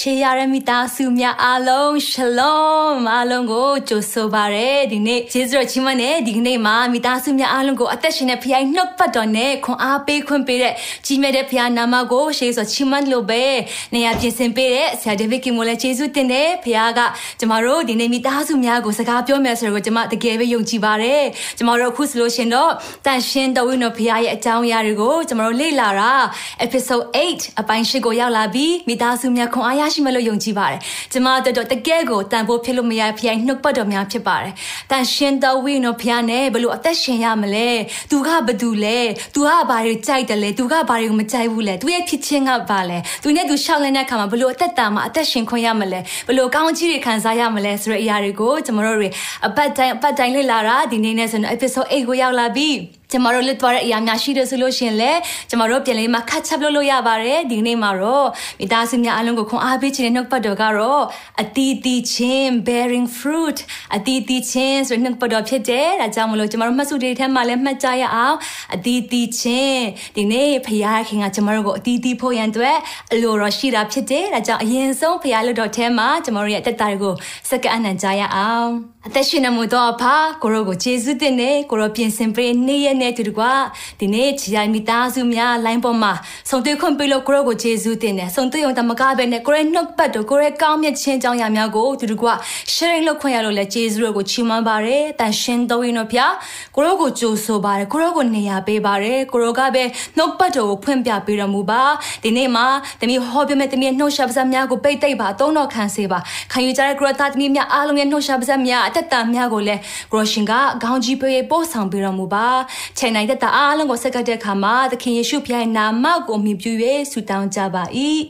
ရှေးရရမိသားစုများအားလုံးရှလုံးအားလုံးကိုကြိုဆိုပါရစေဒီနေ့ကျေးဇူးတော်ချီးမွမ်းတဲ့ဒီကနေ့မှာမိသားစုများအားလုံးကိုအသက်ရှင်တဲ့ဖခင်နှုတ်ပတ်တော်နဲ့ခွန်အားပေးခွင့်ပေးတဲ့ကြီးမြတ်တဲ့ဖခင်နာမကိုရှေးဆိုချီးမွမ်းလို့ပဲနေရာပြင်ဆင်ပေးတဲ့ဆရာဒေးဗစ်ကင်မိုလည်းကျေးဇူးတင်တယ်ဖခင်ကကျမတို့ဒီနေ့မိသားစုများကိုစကားပြောမယ်ဆိုတော့ကျမတကယ်ပဲယုံကြည်ပါတယ်ကျမတို့အခုဆိုလို့ရှင်တော့တန်ရှင်းတော်ဝိနော်ဖခင်ရဲ့အကြောင်းအရာတွေကိုကျမတို့လေ့လာတာ episode 8အပိုင်း၈ကိုရောက်လာပြီးမိသားစုများခွန်အားရရှိမယ်လို့ယုံကြည်ပါတယ်။ကျမတို့တော့တကယ်ကိုတန်ဖိုးဖြစ်လို့မရဖျိုင်နှုတ်ပတ်တော်များဖြစ်ပါတယ်။တန်ရှင်တော်ဝိနော်ဖျားနဲ့ဘလို့အသက်ရှင်ရမလဲ။သူကဘသူလဲ။သူကဘာတွေကြိုက်တယ်လဲ။သူကဘာတွေကိုမကြိုက်ဘူးလဲ။သူရဲ့ဖြစ်ချင်းကဘာလဲ။သူနဲ့သူရှောက်လဲတဲ့အခါမှာဘလို့အသက်တာမှာအသက်ရှင်ခွင့်ရမလဲ။ဘလို့ကောင်းချီးတွေခံစားရမလဲဆိုတဲ့အရာတွေကိုကျမတို့တွေအပတ်တိုင်းအပတ်တိုင်းလေ့လာတာဒီနေ့နဲ့ဆိုတော့ episode 8ကိုရောက်လာပြီ။ ကျမတို့လစ်သွားတဲ့အရာများရှိတယ်ဆိုလို့ရှင်လေကျမတို့ပြန်လေးမှာခတ်ချက်လုပ်လို့ရပါတယ်ဒီနေ့မှာတော့မိသားစုများအလုံးကိုခွန်အားပေးခြင်းနဲ့နှုတ်ပတ်တော်ကတော့အတီးတီးချင်း bearing fruit အတီးတီးချင်းဆိုတဲ့နှုတ်ပတ်တော်ဖြစ်တယ်ဒါကြောင့်မလို့ကျမတို့မှတ်စုတွေထဲမှာလည်းမှတ်ကြရအောင်အတီးတီးချင်းဒီနေ့ဖခင်ခင်ကကျမတို့ကိုအတီးတီးဖို့ရန်အတွက်အလိုတော်ရှိတာဖြစ်တယ်ဒါကြောင့်အရင်ဆုံးဖခင်လွတ်တော်ထဲမှာကျမတို့ရဲ့အသက်တာတွေကိုစက္ကအနံကြရအောင်အသက်ရှင်နေမှုတော့ဖာကိုရောကိုယေရှုတင်နေကိုရောပြင်ဆင်ပေးနေရနဲ့တူတကွာဒီနေ့ချီရိုင်မိသားစုများလိုင်းပေါ်မှာဆုံတွေ့ခွင့်ပေးလို့ကိုရောကိုယေရှုတင်တယ်ဆုံတွေ့ုံတမကားပဲနဲ့ကိုရဲနှုတ်ပတ်တော့ကိုရဲကောင်းမြတ်ခြင်းကြောင့်ရများကိုတူတကွာ sharing လုပ်ခွင့်ရလို့လဲယေရှုကိုချီးမွမ်းပါတယ်တန်ရှင်တော်ရင်တို့ဖျားကိုရောကိုကြိုဆိုပါတယ်ကိုရောကိုနေရာပေးပါတယ်ကိုရောကပဲနှုတ်ပတ်တော်ကိုဖွင့်ပြပေးတော်မူပါဒီနေ့မှာတမီဟောပြမဲ့တမီနှုတ်ရှာပါးစပ်များကိုပိတ်သိပ်ပါသုံးတော်ခံစေပါခံယူကြတဲ့ကိုရသားတမီများအားလုံးရဲ့နှုတ်ရှာပါးစပ်များအသက်တာများကိုလည်းဂရောရှင်ကခေါင်းကြီးပေးပို့ဆောင်ပေးတော်မူပါချိန်နိုင်တဲ့တာအားလုံးကိုဆက်ကပ်တဲ့အခါမှာသခင်ယေရှုဖခင်နာမကိုမြှုပ်ပြ၍ဆုတောင်းကြပါ၏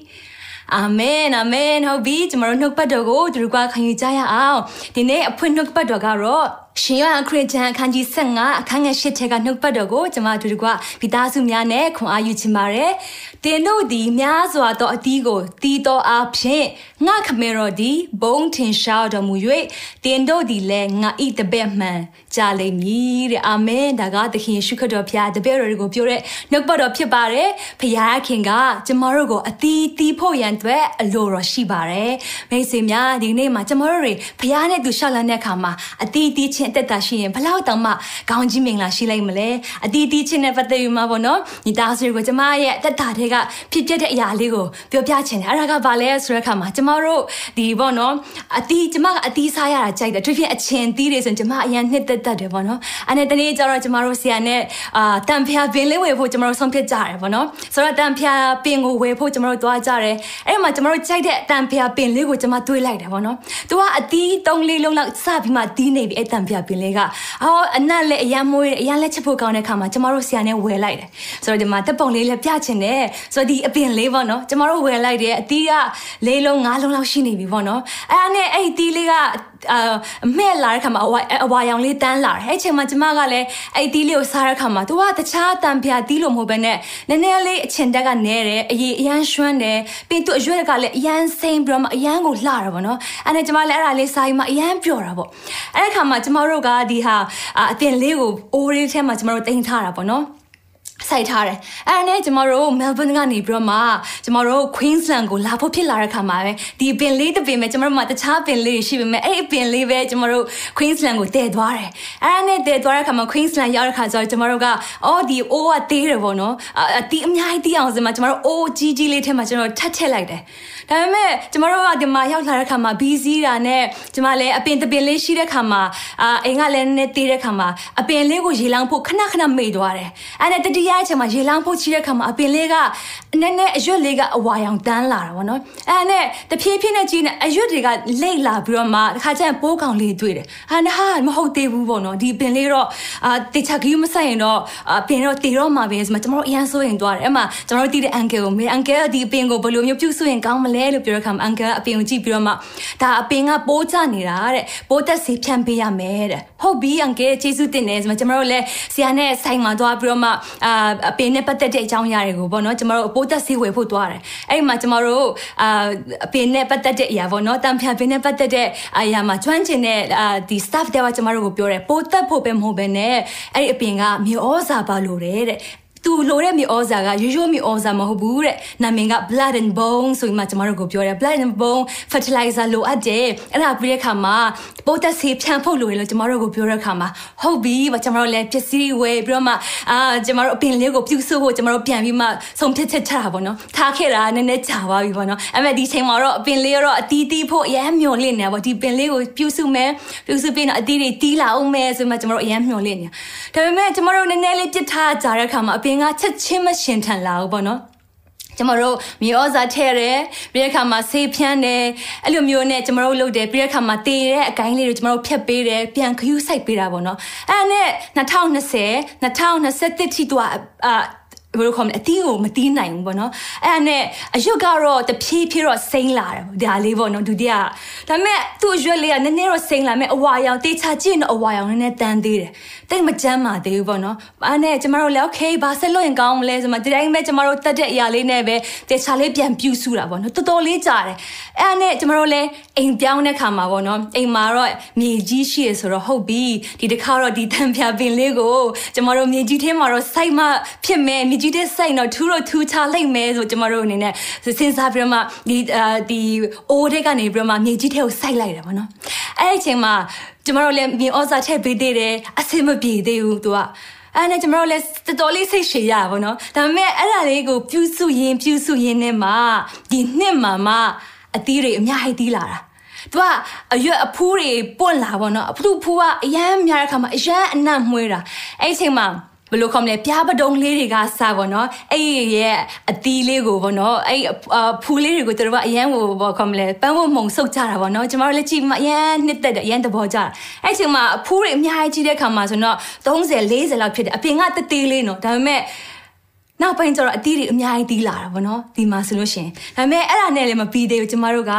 အာမင်အာမင်ဟုတ်ပြီကျွန်တော်တို့နှုတ်ပတ်တော်ကိုသူတို့ကခံယူကြရအောင်ဒီနေ့အဖွင့်နှုတ်ပတ်တော်ကတော့ ရှင်ယောဟန်ခရစ်ယာန်အခန်းကြီး15အခန်းငယ်8ထဲကနှုတ်ပတ်တော်ကိုကျွန်မတို့ကဗီသားစုများနဲ့ခွန်အားယူချင်ပါတယ်။တင်တို့သည်များစွာသောအသီးကိုတီးတော်အားဖြင့်ငါခမေတော်သည်ဘုံထင်ရှားတော်မူ၍တင်တို့သည်လည်းငါဤတပည့်မှန်ကြလိမ့်မည်တဲ့အာမင်ဒါကသခင်ယေရှုခရစ်တော်ဖခင်တပည့်တော်တွေကိုပြောတဲ့နှုတ်ပတ်တော်ဖြစ်ပါတယ်။ဖခင်ကကျွန်တော်တို့ကိုအသီးတီးဖို့ရန်အတွက်အလိုတော်ရှိပါတယ်။မိတ်ဆွေများဒီနေ့မှာကျွန်တော်တို့တွေဖခင်နဲ့သူရှောက်လန်းတဲ့အခါမှာအသီးတီးချင်းအသက်တာရှိရင်ဘလောက်တောင်မှကောင်းကြီးမင်္ဂလာရှိလိုက်မလဲအတီးတီးချင်းနဲ့ပတ်သက်ယူမှာပေါ့နော်ညီသားစုတွေကိုကျမရဲ့အသက်တာတွေကဖြစ်ပျက်တဲ့အရာလေးကိုပြောပြချင်တယ်အဲ့ဒါကဘာလဲဆိုတဲ့အခါမှာကျမတို့ဒီပေါ့နော်အတီးကျမကအတီးစားရတာကြိုက်တယ်သူဖြစ်အချင်းတီးတွေဆိုရင်ကျမအရင်နှစ်သက်တတ်တယ်ပေါ့နော်အဲ့နဲ့တနေ့ကျတော့ကျမတို့ဆရာနဲ့အာတန်ဖျားပင်လေးဝယ်ဖို့ကျမတို့ဆုံးဖြတ်ကြတယ်ပေါ့နော်ဆိုတော့တန်ဖျားပင်ကိုဝယ်ဖို့ကျမတို့သွားကြတယ်အဲ့မှာကျမတို့ကြိုက်တဲ့တန်ဖျားပင်လေးကိုကျမတွေးလိုက်တယ်ပေါ့နော်သူကအတီး၃လေးလုံးလောက်စပြီးမှတီးနေပြီအဲ့တန်ဖျားပင်လေးကအော်အနက်လည်းအရန်မွေးတယ်အရန်လက်ချက်ဖို့ကောင်းတဲ့ခါမှာကျမတို့ဆရာနဲ့ဝယ်လိုက်တယ်ဆိုတော့ဒီမှာတက်ပုံလေးလည်းပြချင်တယ်ဆိုတော့ဒီအပင်လေးပေါ့နော်ကျမတို့ဝယ်လိုက်တယ်အတီးကလေးလုံးငါးလုံးလောက်ရှိနေပြီပေါ့နော်အဲ့ဒါနဲ့အဲ့ဒီတီးလေးကအာမဲ့လာတဲ့ခါမှာအဝါအဝါရောင်လေးတန်းလာတယ်အဲ့ချိန်မှာကျမကလည်းအဲ့တီးလေးကိုစားတဲ့ခါမှာ तू ကတခြားတံပြာတီးလို့မဟုတ်ဘဲနဲ့နည်းနည်းလေးအချင်တက်ကနဲတယ်အရေးအရန်ရွှန်းတယ်ပြီးသူအရွက်ကလည်းအရန်စိမ့်ပြီးတော့မှအရန်ကိုလှတာပေါ့နော်အဲ့ဒါကျမလည်းအဲ့ဒါလေးစားပြီးမှအရန်ပျော်တာပေါ့အဲ့ဒီခါမှာကျမတို့ကဒီဟာအတင်လေးကိုအိုးလေးထဲမှာကျမတို့တင်ထားတာပေါ့နော် စိုက်ထားတယ်အဲ့ဒါနဲ့ကျမတို့ Melbourne ကနေပြီးတော့မှကျမတို့ Queensland ကိုလာဖို့ဖြစ်လာတဲ့ခါမှာပဲဒီပင်လေးတစ်ပင်ပဲကျမတို့မှတခြားပင်လေးရှိပေမဲ့အဲ့ဒီပင်လေးပဲကျမတို့ Queensland ကိုတည်သွားတယ်အဲ့ဒါနဲ့တည်သွားတဲ့ခါမှာ Queensland ရောက်တဲ့ခါကျတော့ကျမတို့ကအော်ဒီအိုးကသေးတယ်ပေါ့နော်အတီးအများကြီးတီးအောင်စမှာကျမတို့အိုးကြီးကြီးလေးထဲမှာကျမတို့ထပ်ထည့်လိုက်တယ် ဒါပေမဲ့ကျမတို့ကဒီမှာရောက်လာတဲ့ခါမှာဘီစီးတာနဲ့ကျမလည်းအပင်တပင်လေးရှိတဲ့ခါမှာအာအိမ်ကလည်းနည်းသေးတဲ့ခါမှာအပင်လေးကိုရေလောင်းဖို့ခဏခဏမေ့သွားတယ်အဲ့ဒါတတိယအချိန်မှာရေလောင်းဖို့ချီတဲ့ခါမှာအပင်လေးကနည်းနည်းအရွက်လေးကအဝါရောင်တန်းလာတာပေါ့နော်အဲ့ဒါနဲ့တဖြည်းဖြည်းနဲ့ကြီးနေအရွက်တွေကလိတ်လာပြီးတော့မှတစ်ခါကျရင်ပိုးကောင်လေးတွေ့တယ်ဟာနဟာမဟုတ်သေးဘူးပေါ့နော်ဒီပင်လေးတော့အာတေချာကြီးမဆိုင်ရင်တော့အပင်တော့တေတော့မှာပဲဆိုမှကျမတို့အရန်ဆိုရင်သွားတယ်အဲ့မှာကျမတို့တီးတဲ့အန်ကယ်ကိုမေအန်ကယ်ဒီပင်ကိုဘယ်လိုမျိုးပြုစုရင်ကောင်းမလဲလို့ပြောတဲ့ခါမှာအန်ကယ်အပင်ကိုကြည့်ပြီးတော့မှဒါအပင်ကပိုးကျနေတာတဲ့ပိုးသက်စီဖြန့်ပေးရမယ်တဲ့ဟုတ်ပြီအန်ကယ်ကျေးဇူးတင်တယ်ဆိုမှကျမတို့လည်းဆရာနဲ့ဆိုင်မှာသွားပြီးတော့မှအာအပင်နဲ့ပတ်သက်တဲ့အကြောင်းအရာတွေကိုပေါ့နော်ကျမတို့အပိုးသက်ဆေးဝယ်ဖို့သွားတယ်အဲ့ဒီမှာကျမတို့အာအပင်နဲ့ပတ်သက်တဲ့အရာပေါ့နော်တံဖြာပင်နဲ့ပတ်သက်တဲ့အရာမှာကျွမ်းကျင်တဲ့အာဒီ staff တွေကကျမတို့ကိုပြောတယ်ပိုးသက်ဖို့ပဲမဟုတ်ဘဲနဲ့အဲ့ဒီအပင်ကမြေဩဇာပါလို့တဲ့ သူလိုတဲ့မြေဩဇာကရိုးရိုးမြေဩဇာမဟုတ်ဘူးတဲ့နာမည်က blood and bone ဆိုပြီးမှကျမတို့ကိုပြောတယ် blood and bone fertilizer လိုအပ်တယ်အဲ့ဒါပြီးတဲ့အခါမှာပိုးသက်ဆေးဖြန့်ဖို့လိုတယ်လို့ကျမတို့ကိုပြောတဲ့အခါမှာဟုတ်ပြီကျမတို့လည်းပစ္စည်းဝယ်ပြီးတော့မှအာကျမတို့အပင်လေးကိုပြုစုဖို့ကျမတို့ပြန်ပြီးမှဆုံးဖြတ်ချက်ချတာပေါ့နော်ထားခဲ့တာနည်းနည်းကြာသွားပြီပေါ့နော်အဲ့မဲ့ဒီချိန်မှာတော့အပင်လေးရောအတီးတီးဖို့အရန်မျောလင့်နေပါဒီပင်လေးကိုပြုစုမယ်ပြုစုပြီးတော့အတီးတွေတီးလာအောင်မယ်ဆိုမှကျမတို့အရန်မျောလင့်နေဒါပေမဲ့ကျမတို့နည်းနည်းလေးပြစ်ထားကြတဲ့အခါမှာအပင်ကချက်ချင်းမရှင်ထန်လာဘူးပေါ့နော်ကျမတို့မြေဩဇာထည့်ရတယ်ပြီးတဲ့အခါမှာဆေးဖြန်းတယ်အဲ့လိုမျိုးနဲ့ကျမတို့လုပ်တယ်ပြီးတဲ့အခါမှာတည်တဲ့အကိုင်းလေးတွေကျမတို့ဖြတ်ပေးတယ်ပြန်ခ ्यू ဆိုင်ပေးတာပေါ့နော်အဲ့ဒါနဲ့2020 2021ထိတော့အာ ဘယ်လိုခေါ်မလဲအတီးကိုမတီးနိုင်ဘူးပေါ့နော်အဲ့ဒါနဲ့အရွက်ကတော့တဖြည်းဖြည်းတော့စိမ့်လာတယ်ဒါလေးပေါ့နော်ဒုတိယဒါပေမဲ့သူ့အရွက်လေးကနည်းနည်းတော့စိမ့်လာမဲ့အဝါရောင်တေချာကြည့်ရင်တော့အဝါရောင်နည်းနည်းတန်းသေးတယ်တိတ်မကြမ်းပါသေးဘူးပေါ့နော်အဲ့နဲ့ကျမတို့လည်း okay ဘာဆက်လို့ရင်ကောင်းမလဲဆိုမှဒီတိုင်းပဲကျမတို့တက်တဲ့အရာလေးနဲ့ပဲတေချာလေးပြန်ပြူစုတာပေါ့နော်တော်တော်လေးကြာတယ်အဲ့နဲ့ကျမတို့လည်းအိမ်ပြောင်းတဲ့ခါမှာပေါ့နော်အိမ်မှာတော့မြေကြီးရှိရဆိုတော့ဟုတ်ပြီဒီတစ်ခါတော့ဒီတံပြပင်လေးကိုကျမတို့မြေကြီးထဲမှာတော့စိုက်မှဖြစ်မယ်မြေကြီးထဲစိုက်တော့ထူးတော့ထူးချလိုက်မယ်ဆိုကျမတို့အနေနဲ့စဉ်းစားပြီးတော့မှဒီဒီအိုးတဲ့ကနေပြီးတော့မှမြေကြီးထဲကိုစိုက်လိုက်တယ်ပေါ့နော်အဲ့ဒီအချိန်မှာကျမတို့လည်းမြေဩဇာထည့်ပေးသေးတယ်အဆင်မပြေသေးဘူးသူကအဲ့နဲ့ကျမတို့လည်းတော်တော်လေးစိတ်ရှည်ရပါတော့ဒါပေမဲ့အဲ့ဒါလေးကိုပြုစုရင်ပြုစုရင်နဲ့မှဒီနှစ်မှာမှအသီးတွေအများကြီးသီးလာတာသူကအရွက်အဖူးတွေပွန့်လာပေါ့နော်အဖူးဖူးကအရန်များတဲ့ခါမှာအရန်အနံ့မွေးတာအဲ့ဒီအချိန်မှာ ဘယ်လိုခေါမလဲပြားပတုံးလေးတွေကစပါတော့အဲ့ရဲ့အတီးလေးကိုပေါ့နော်အဲ့ဖူးလေးတွေကိုတို့ကအရန်ကိုပေါ့ခေါမလဲပန်းဝမှုံဆုပ်ကြတာပေါ့နော်ကျမတို့လည်းကြည့်မှအရန်နှစ်သက်တယ်အရန်သဘောကျတာအဲ့ချိန်မှာဖူးတွေအများကြီးကြီးတဲ့ခါမှာဆိုတော့30 40လောက်ဖြစ်တယ်အပြင်ကတသေးလေးနော်ဒါပေမဲ့နောက်ပိုင်းကျတော့အတီးတွေအများကြီးတီးလာတာပေါ့နော်ဒီမှာဆိုလို့ရှင်ဒါပေမဲ့အဲ့ဒါနဲ့လည်းမပြီးသေးဘူးကျမတို့က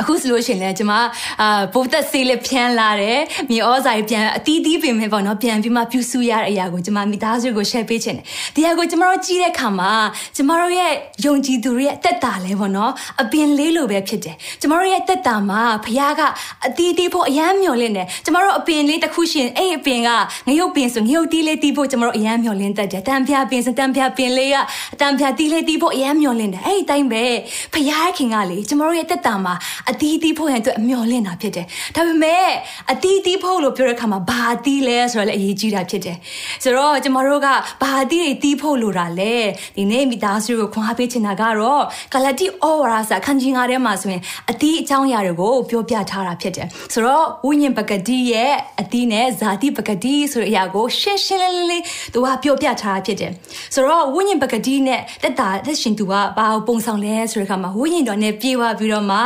အခုဆိုလို့ရှိရင်လည်းကျွန်မအာဘိုးသက်ဆေးလေးဖြန်းလာတယ်မြေဩဇာကြီးပြန်အတီးတီးပင်ပဲပေါ့နော်ပြန်ပြီးမှပြုစုရတဲ့အရာကိုကျွန်မမိသားစုကို share ပေးချင်တယ်ဒီအရာကိုကျွန်မတို့ကြည့်တဲ့အခါမှာကျွန်မတို့ရဲ့ယုံကြည်သူတွေရဲ့တက်တာလဲပေါ့နော်အပင်လေးလိုပဲဖြစ်တယ်ကျွန်မတို့ရဲ့တက်တာမှာဖခင်ကအတီးတီးဖို့အယမ်းမျှော်လင့်တယ်ကျွန်မတို့အပင်လေးတစ်ခုရှင်အဲ့အပင်ကငရုတ်ပင်ဆိုငရုတ်တီးလေးတီးဖို့ကျွန်မတို့အယမ်းမျှော်လင့်တတ်တယ်တံပြပင်စတံပြပင်လေးကအတံပြတီးလေးတီးဖို့အယမ်းမျှော်လင့်တယ်အဲ့ဒီတိုင်းပဲဖခင်ကလေကျွန်မတို့ရဲ့တက်တာမှာအတီးတီးဖို့ရန်အတွက်အမျှော်လင့်တာဖြစ်တယ်။ဒါပေမဲ့အတီးတီးဖို့လို့ပြောတဲ့အခါမှာဘာအတီးလဲဆိုတော့လည်းအရေးကြီးတာဖြစ်တယ်။ဆိုတော့ကျမတို့ကဘာအတီးတွေတီးဖို့လိုတာလဲ။ဒီနေ့မိသားစုကိုခွန်အားပေးချင်တာကတော့ဂလတိဩဝါဒစာခန်းကြီးငါးထဲမှာဆိုရင်အတီးအကြောင်းအရာတွေကိုပြောပြထားတာဖြစ်တယ်။ဆိုတော့ဝိညာဉ်ပကတိရဲ့အတီးနဲ့ဇာတိပကတိဆိုတဲ့အရာကိုရှင်းရှင်းလင်းလင်းသူကပြောပြထားတာဖြစ်တယ်။ဆိုတော့ဝိညာဉ်ပကတိနဲ့တက်တာတက်ရှင်သူကဘာပုံဆောင်လဲဆိုတဲ့အခါမှာဝိညာဉ်တော်နဲ့ပြေဝပြီးတော့မှ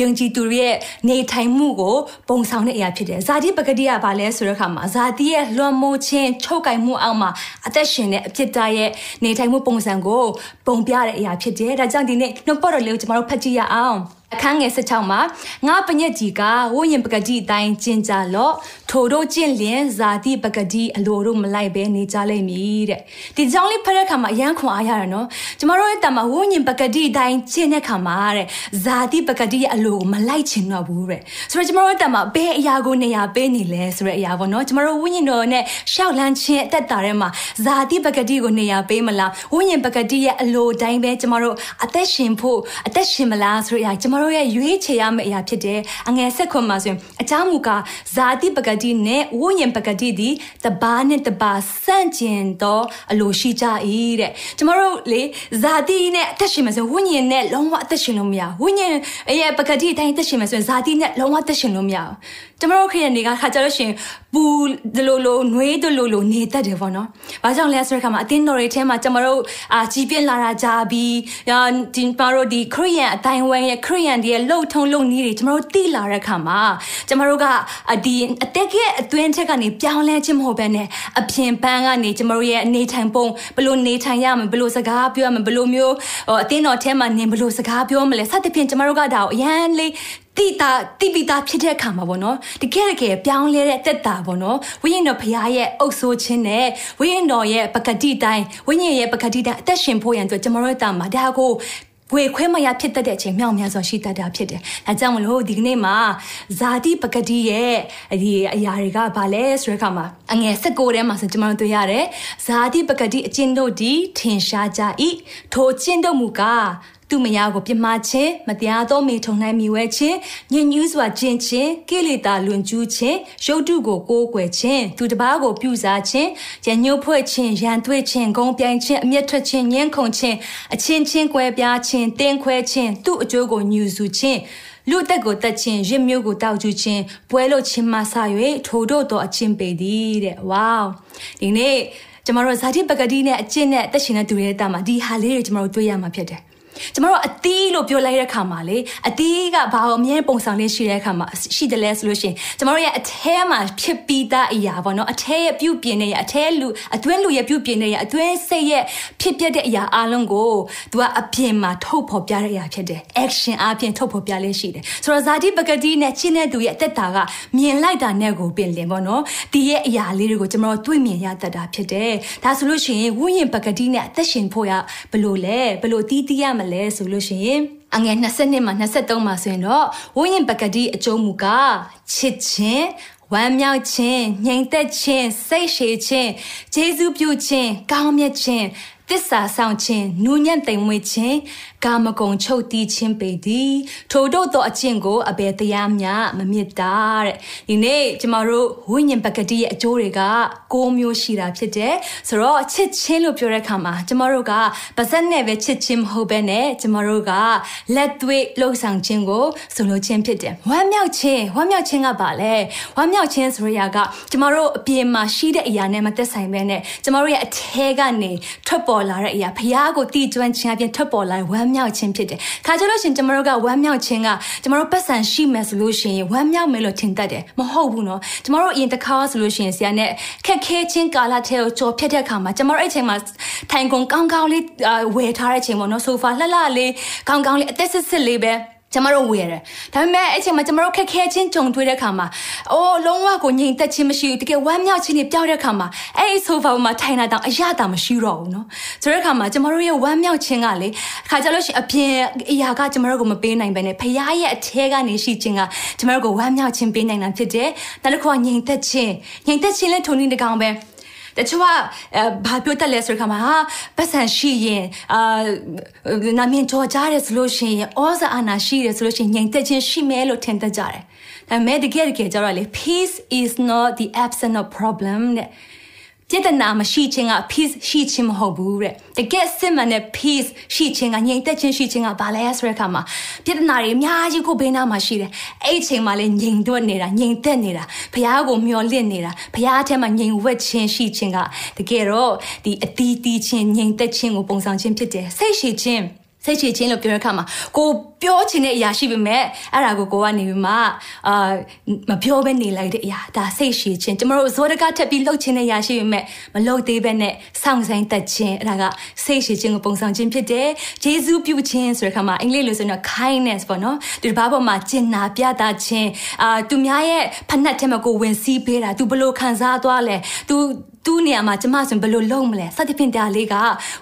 ယုံကြည်သူတွေရဲ့နေထိုင်မှုကိုပုံဆောင်တဲ့အရာဖြစ်တယ်ဇာတိပဂတိကဘာလဲဆိုတဲ့အခါမှာဇာတိရဲ့လွန်မိုးခြင်းချုပ်ကင်မှုအောက်မှာအသက်ရှင်တဲ့အဖြစ်သားရဲ့နေထိုင်မှုပုံစံကိုပုံပြတဲ့အရာဖြစ်တယ်ဒါကြောင့်ဒီနေ့နှုတ်ပေါ်တော်လေးကိုကျွန်တော်တို့ဖတ်ကြည့်ရအောင်အခန်းငယ်16မှာငါပညက်ကြီးကဝိညာဉ်ပကတိအတိုင်းကျင့်ကြလော့ထိုတို့ကျင့်လျင်ဇာတိပကတိအလိုတို့မလိုက်ပဲနေကြလိမ့်မည်တဲ့ဒီကြောင့်လေးဖတ်တဲ့အခါမှာအယံခွန်အားရတာနော်ကျမတို့ရဲ့တမဝိညာဉ်ပကတိအတိုင်းကျင့်တဲ့အခါမှာတဲ့ဇာတိပကတိရဲ့အလိုကိုမလိုက်ချင်တော့ဘူးတဲ့ဆိုတော့ကျမတို့ရဲ့တမဘယ်အရာကိုနေရာပေးနေလဲဆိုတဲ့အရာပေါ့နော်ကျမတို့ဝိညာဉ်တော်နဲ့ရှောက်လန်းခြင်းအသက်တာထဲမှာဇာတိပကတိကိုနေရာပေးမလားဝိညာဉ်ပကတိရဲ့အလိုတိုင်းပဲကျမတို့အသက်ရှင်ဖို့အသက်ရှင်မလားဆိုတဲ့အရာကျမတို့ရဲ့ရွေးချယ်ရမယ့်အရာဖြစ်တယ်အငယ်ဆက်ခွန်မှာဆိုရင်အကြောင်းမူကားဇာတိပကတိနဲ့ဝိညာဉ်ပကတိဒီတဘာနဲ့တဘာဆန့်ကျင်တော့အလိုရှိကြ၏တဲ့ကျမတို့လေဇာတိနဲ့အသက်ရှင်မယ်ဆိုဝိညာဉ်နဲ့လုံးဝအသက်ရှင်လို့မရဝိညာဉ်ရဲ့ပကတိအတိုင်းအသက်ရှင်မယ်ဆိုရင်ဇာတိနဲ့လုံးဝအသက်ရှင်လို့မရဘူးကျမတို့ခရီးတွေကခါကြလို့ရှင်ပူဒလိုလိုနှွေးဒလိုလိုနေတတ်တယ်ပေါ့နော်။ဘာကြောင့်လဲဆိုတဲ့အခါမှာအတင်းတော်တွေထဲမှာကျမတို့အာကြီးပြင်းလာတာကြာပြီးဒီကျမတို့ဒီခရီးယန်အတိုင်းဝဲရဲ့ခရီးယန်တွေရဲ့လှုပ်ထုံလှုပ်နည်းတွေကျမတို့တိလာတဲ့အခါမှာကျမတို့ကဒီအတက်ကရဲ့အတွင်းထက်ကနေပြောင်းလဲခြင်းမဟုတ်ဘဲနဲ့အပြင်ပန်းကနေကျမတို့ရဲ့အနေထိုင်ပုံဘလို့နေထိုင်ရမယ်ဘလို့စကားပြောရမယ်ဘလို့မျိုးအတင်းတော်ထဲမှာနင်ဘလို့စကားပြောမလဲစသဖြင့်ကျမတို့ကဒါကိုအရန်လေးတိတာတိပိတာဖြစ်တဲ့အခါမှာပေါ့နော်တကယ်တကယ်ပြောင်းလဲတဲ့တက်တာပေါ့နော်ဝိညာဉ်တော်ဖရားရဲ့အုပ်ဆိုးခြင်းနဲ့ဝိညာဉ်တော်ရဲ့ပကတိတိုင်းဝိညာဉ်ရဲ့ပကတိတိုင်းအသက်ရှင်ဖို့ရန်အတွက်ကျွန်တော်တို့တာမှာဒါကို ဝေခွဲမရဖြစ်တတ်တဲ့အချိန်မြောက်များစွာရှိတတ်တာဖြစ်တယ်။ဒါကြောင့်မလို့ဒီကနေ့မှာဇာတိပကတိရဲ့ဒီအရာတွေကဘာလဲဆိုတဲ့အခါမှာအငယ်၁၉ထဲမှာဆိုကျွန်တော်တို့တွေ့ရတယ်။ဇာတိပကတိအကျင့်တို့ဒီထင်ရှားကြ၏။ထိုအကျင့်တို့မူကား သူမယားကိုပြမခြင်းမတရားသောမိထုံနိုင်မိဝဲခြင်းညဉ့်ညူးစွာကျင့်ခြင်းကိလေသာလွန်ကျူးခြင်းရုပ်တုကိုကိုးကွယ်ခြင်းသူတစ်ပါးကိုပြုစားခြင်းရညှို့ဖွဲ့ခြင်းရန်သွေးခြင်းဂုံပြိုင်ခြင်းအမျက်ထွက်ခြင်းညှင်းခုန်ခြင်းအချင်းချင်းကွဲပြားခြင်းတင်းခွဲခြင်းသူ့အကျိုးကိုညူစုခြင်းလူတက်ကိုတက်ခြင်းရစ်မျိုးကိုတောက်ကျခြင်းပွဲလို့ခြင်းမဆ၍ထိုတို့သောအချင်းပေသည်တဲ့ဝေါဒီနေ့ကျမတို့ဇာတိပကတိနဲ့အကျင့်နဲ့တက်ရှင်တဲ့သူတွေတာမှာဒီဟာလေးတွေကျမတို့တွေ့ရမှာဖြစ်တယ် ကျမတို့အသီးလို့ပြောလိုက်တဲ့ခါမှာလေအသီးကဘာလို့အမြဲပုံဆောင်လေးရှိတဲ့ခါမှာရှိတယ်လဲဆိုလို့ရှိရင်ကျမတို့ရဲ့အထဲမှာဖြစ်ပြီးသားအရာပေါ့နော်အထဲရဲ့ပြုပြင်နေရအထဲလူအတွင်းလူရဲ့ပြုပြင်နေရအတွင်းစိတ်ရဲ့ဖြစ်ပျက်တဲ့အရာအလုံးကို तू ကအပြင်မှာထုတ်ဖော်ပြတဲ့အရာဖြစ်တယ် action အပြင်ထုတ်ဖော်ပြလေးရှိတယ်ဆိုတော့ဇာတိပကတိနဲ့ချင်းတဲ့သူရဲ့အသက်တာကမြင်လိုက်တာနဲ့ကိုပင်လင်ပေါ့နော်ဒီရဲ့အရာလေးတွေကိုကျမတို့တွေ့မြင်ရတတ်တာဖြစ်တယ်ဒါဆိုလို့ရှိရင်ဝိညာဉ်ပကတိနဲ့အသက်ရှင်ဖို့ရဘလို့လဲဘလို့တီးတီးရမလဲဆိုလို့ရှိရင်အငယ်22မှာ23မှာဆိုရင်တော့ဝိညာဉ်ပကတိအကျုံးမူကချစ်ခြင်းဝမ်းမြောက်ခြင်းငြိမ်သက်ခြင်းစိတ်ရှည်ခြင်းဂျေဇုပြုခြင်းကောင်းမြတ်ခြင်းတစ္ဆာဆောင်ခြင်းနူးညံ့သိမ်မွေ့ခြင်းကာမဂုဏ်ချုပ်တီးခြင်းပေသည်ထိုတို့သောအကျင့်ကိုအဘယ်တရားမျှမမြစ်တာတဲ့ဒီနေ့ကျမတို့ဝိညာဉ်ပကတိရဲ့အကျိုးတွေက၉မျိုးရှိတာဖြစ်တယ်ဆိုတော့ချစ်ချင်းလို့ပြောတဲ့အခါမှာကျမတို့ကပါဇက်နဲ့ပဲချစ်ချင်းမဟုတ်ဘဲနဲ့ကျမတို့ကလက်သွေးလှုပ်ဆောင်ခြင်းကိုဆိုလိုခြင်းဖြစ်တယ်ဝမ်းမြောက်ခြင်းဝမ်းမြောက်ခြင်းကဘာလဲဝမ်းမြောက်ခြင်းဆိုရတာကကျမတို့အပြင်မှာရှိတဲ့အရာနဲ့မသက်ဆိုင်ဘဲနဲ့ကျမတို့ရဲ့အထဲကနေထွက်ပေါ်လာတဲ့အရာဖះကိုတည်ကျွမ်းခြင်းအပြင်ထွက်ပေါ်လာဝမ်းမြောက်ခြင်းဖြစ်တယ်ခါကြလို့ရှင်ကျမတို့ကဝမ်းမြောက်ခြင်းကကျမတို့ပတ်စံရှိမယ်ဆိုလို့ရှိရင်ဝမ်းမြောက်မယ်လို့ထင်တတ်တယ်မဟုတ်ဘူးနော်ကျမတို့အရင်တစ်ခါဆိုလို့ရှိရင်ဆရာနဲ့ခက်ခဲခြင်းကာလထဲကိုကြော်ဖြတ်တဲ့အခါမှာကျမတို့အဲ့ချိန်မှာထိုင်ကုန်ကောင်းကောင်းလေးဝယ်ထားတဲ့ချိန်ပေါ့နော်ဆိုဖာလှလှလေးကောင်းကောင်းလေးအသက်စစ်စစ်လေးပဲ ကျမတို့ဝေရတယ်ဒါပေမဲ့အဲ့ချိန်မှာကျမတို့ခက်ခဲချင်းကြုံတွေ့တဲ့ခါမှာအိုးလုံးဝကိုငြိမ်သက်ခြင်းမရှိဘူးတကယ်ဝမ်းမြောက်ခြင်းတွေပျောက်တဲ့ခါမှာအဲ့ဒီဆိုဖာပေါ်မှာထိုင်လာတော့အရသာမရှိတော့ဘူးနော်ဆိုတဲ့ခါမှာကျမတို့ရဲ့ဝမ်းမြောက်ခြင်းကလေခါကြလို့ရှိရင်အပြင်အရာကကျမတို့ကိုမပေးနိုင်ပဲနဲ့ဖရားရဲ့အထဲကနေရှိခြင်းကကျမတို့ကိုဝမ်းမြောက်ခြင်းပေးနိုင်တာဖြစ်တယ်နောက်တစ်ခုကငြိမ်သက်ခြင်းငြိမ်သက်ခြင်းနဲ့ထုံနေတကောင်ပဲ တချို့ကဘာပြောတတ်လဲဆိုတဲ့ခါမှာဟာပတ်စံရှိရင်အာနာမည်ကြော်ကြားတယ်ဆိုလို့ရှိရင်ဩဇာအာဏာရှိတယ်ဆိုလို့ရှိရင်ငြိမ်သက်ခြင်းရှိမယ်လို့ထင်တတ်ကြတယ်။ဒါပေမဲ့တကယ်တကယ်ကျတော့လေ peace is not the absence of problem တဲ့ ပြဿနာမရှိခြင်းက peace ရှိခြင်းမဟုတ်ဘူးတဲ့တကယ်စစ်မှန်တဲ့ peace ရှိခြင်းကငြိမ်သက်ခြင်းရှိခြင်းကဘာလဲဆိုတဲ့အခါမှာပြဿနာတွေအများကြီးကိုဘေးနားမှာရှိတယ်အဲ့ဒီချိန်မှာလည်းငြိမ်သက်နေတာငြိမ်သက်နေတာဘုရားကိုမျှော်လင့်နေတာဘုရားအထက်မှာငြိမ်ဝတ်ခြင်းရှိခြင်းကတကယ်တော့ဒီအတီးတီးခြင်းငြိမ်သက်ခြင်းကိုပုံဆောင်ခြင်းဖြစ်တယ်စိတ်ရှိခြင်း စိတ်ချခြင်းလို့ပြောတဲ့အခါမှာကိုပြောချင်တဲ့အရာရှိပေမဲ့အဲ့ဒါကိုကိုကနေပြီးမှအာမပြောဘဲနေလိုက်တဲ့အရာဒါစိတ်ရှိခြင်းကျမတို့ဇောဒကထက်ပြီးလှုပ်ချင်တဲ့အရာရှိပေမဲ့မလှုပ်သေးဘဲနဲ့စောင့်ဆိုင်သက်ခြင်းအဲ့ဒါကစိတ်ရှိခြင်းကိုပုံဆောင်ခြင်းဖြစ်တယ်ဂျေဇုပြုခြင်းဆိုတဲ့အခါမှာအင်္ဂလိပ်လိုဆိုရင် kindness ပေါ့နော်ဒီဘာပေါ်မှာကျင်နာပြတာခြင်းအာသူများရဲ့ဖက်နှက်ထဲမှာကိုဝင်စည်းပေးတာသူဘလို့ခံစားသွားလဲသူ သူ့နေရာမှာကျမဆိုဘယ်လိုလုပ်မလဲစသဖြင့်တရားလေးက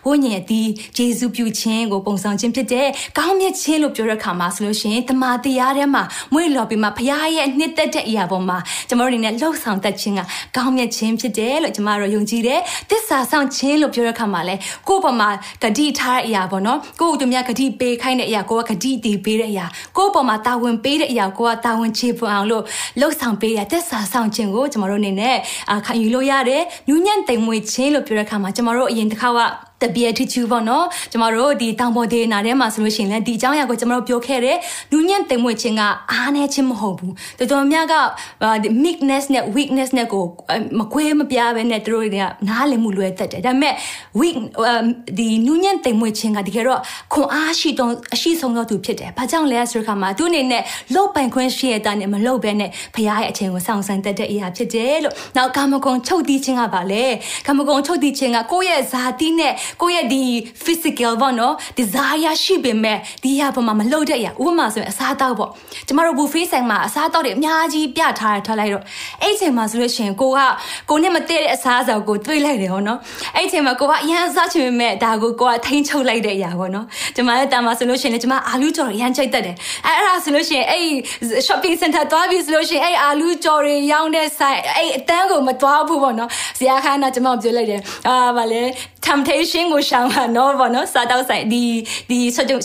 ဝိညာဉ်အသည်ဂျေဇုပြုခြင်းကိုပုံဆောင်ခြင်းဖြစ်တဲ့ကောင်းမြတ်ခြင်းလို့ပြောတဲ့အခါမှာဆိုလို့ရှိရင်တမာတရားထဲမှာမွေးလော်ပြီးမှဘုရားရဲ့နှစ်သက်တဲ့အရာပေါ်မှာကျမတို့အနေနဲ့လှုပ်ဆောင်တတ်ခြင်းကကောင်းမြတ်ခြင်းဖြစ်တယ်လို့ကျမတို့ယုံကြည်တယ်တစ္ဆာဆောင်ခြင်းလို့ပြောတဲ့အခါမှာလဲကိုယ့်ပေါ်မှာဂတိထားတဲ့အရာပေါ့နော်ကိုယ့်တို့များဂတိပေးခိုင်းတဲ့အရာကိုကဂတိတည်ပေးတဲ့အရာကိုယ့်ပေါ်မှာတာဝန်ပေးတဲ့အရာကိုကတာဝန်ချေပွန်အောင်လို့လှုပ်ဆောင်ပေးရတစ္ဆာဆောင်ခြင်းကိုကျမတို့အနေနဲ့ခံယူလို့ရတယ်နူးညံ့သိမ်မွေ့ခြင်းလို့ပြောတဲ့အခါမှာကျမတို့အရင်တစ်ခါက တပြည့်ထချူပေါ့နော်ကျမတို့ဒီတောင်ပေါ်ဒေနာထဲမှာဆိုလို့ရှိရင်လည်းဒီအကြောင်းအရာကိုကျမတို့ပြောခဲ့တယ်နူးညံ့သိမ်မွေ့ခြင်းကအားနည်းခြင်းမဟုတ်ဘူးတော်တော်များက meekness နဲ့ weakness နဲ့ကိုမကွဲမပြားပဲနဲ့တို့တွေကနားလည်မှုလွယ်တတ်တယ်ဒါပေမဲ့ weak ဒီနူးညံ့သိမ်မွေ့ခြင်းကတကယ်တော့ခွန်အားရှိတော့အရှိဆုံးတော့သူဖြစ်တယ်ဘာကြောင့်လဲဆိုတဲ့အခါမှာသူအနေနဲ့လော့ပိုင်ခွင့်ရှိရတဲ့နဲ့မလော့ပဲနဲ့ဖခင်ရဲ့အချိန်ကိုစောင့်ဆိုင်တတ်တဲ့အရာဖြစ်တယ်လို့နောက်ကာမဂုဏ်ချုပ်တီးခြင်းကပါလေကာမဂုဏ်ချုပ်တီးခြင်းကကိုယ့်ရဲ့ဇာတိနဲ့ကိုယ့်ရဲ့ဒီ physical ပေါ့နော် desire ရှိပေမဲ့ဒီဟာပေါ်မှာမလှုပ်တဲ့အရာဥပမာဆိုရင်အစားအသောက်ပေါ့ကျမတို့ buffet ဆိုင်မှာအစားအသောက်တွေအများကြီးပြထားရထားလိုက်တော့အဲ့အချိန်မှာဆိုလို့ရှိရင်ကိုကကိုနဲ့မတည့်တဲ့အစားအစာကိုတွေးလိုက်တယ်ဟောနော်အဲ့အချိန်မှာကိုကအရန်စားချင်ပေမဲ့ဒါကိုကိုကထိန်းချုပ်လိုက်တဲ့အရာပေါ့နော်ကျမရဲ့တာမှာဆိုလို့ရှိရင်ကျမအာလူကြော်ရရန်ချိတ်တတ်တယ်အဲ့အဲ့ဒါဆိုလို့ရှိရင်အဲ့ shopping center သွားပြီဆိုလို့ရှိရင်အဲ့အာလူကြော်တွေရောင်းတဲ့ဆိုင်အဲ့အတန်းကိုမသွားဘူးပေါ့နော်ဇာခါနာကျမပြောလိုက်တယ်အာဗာလေ temptation ကိုရှောင်ပါတော့ဗောနော်စားတော့ဆိုင်ဒီဒီ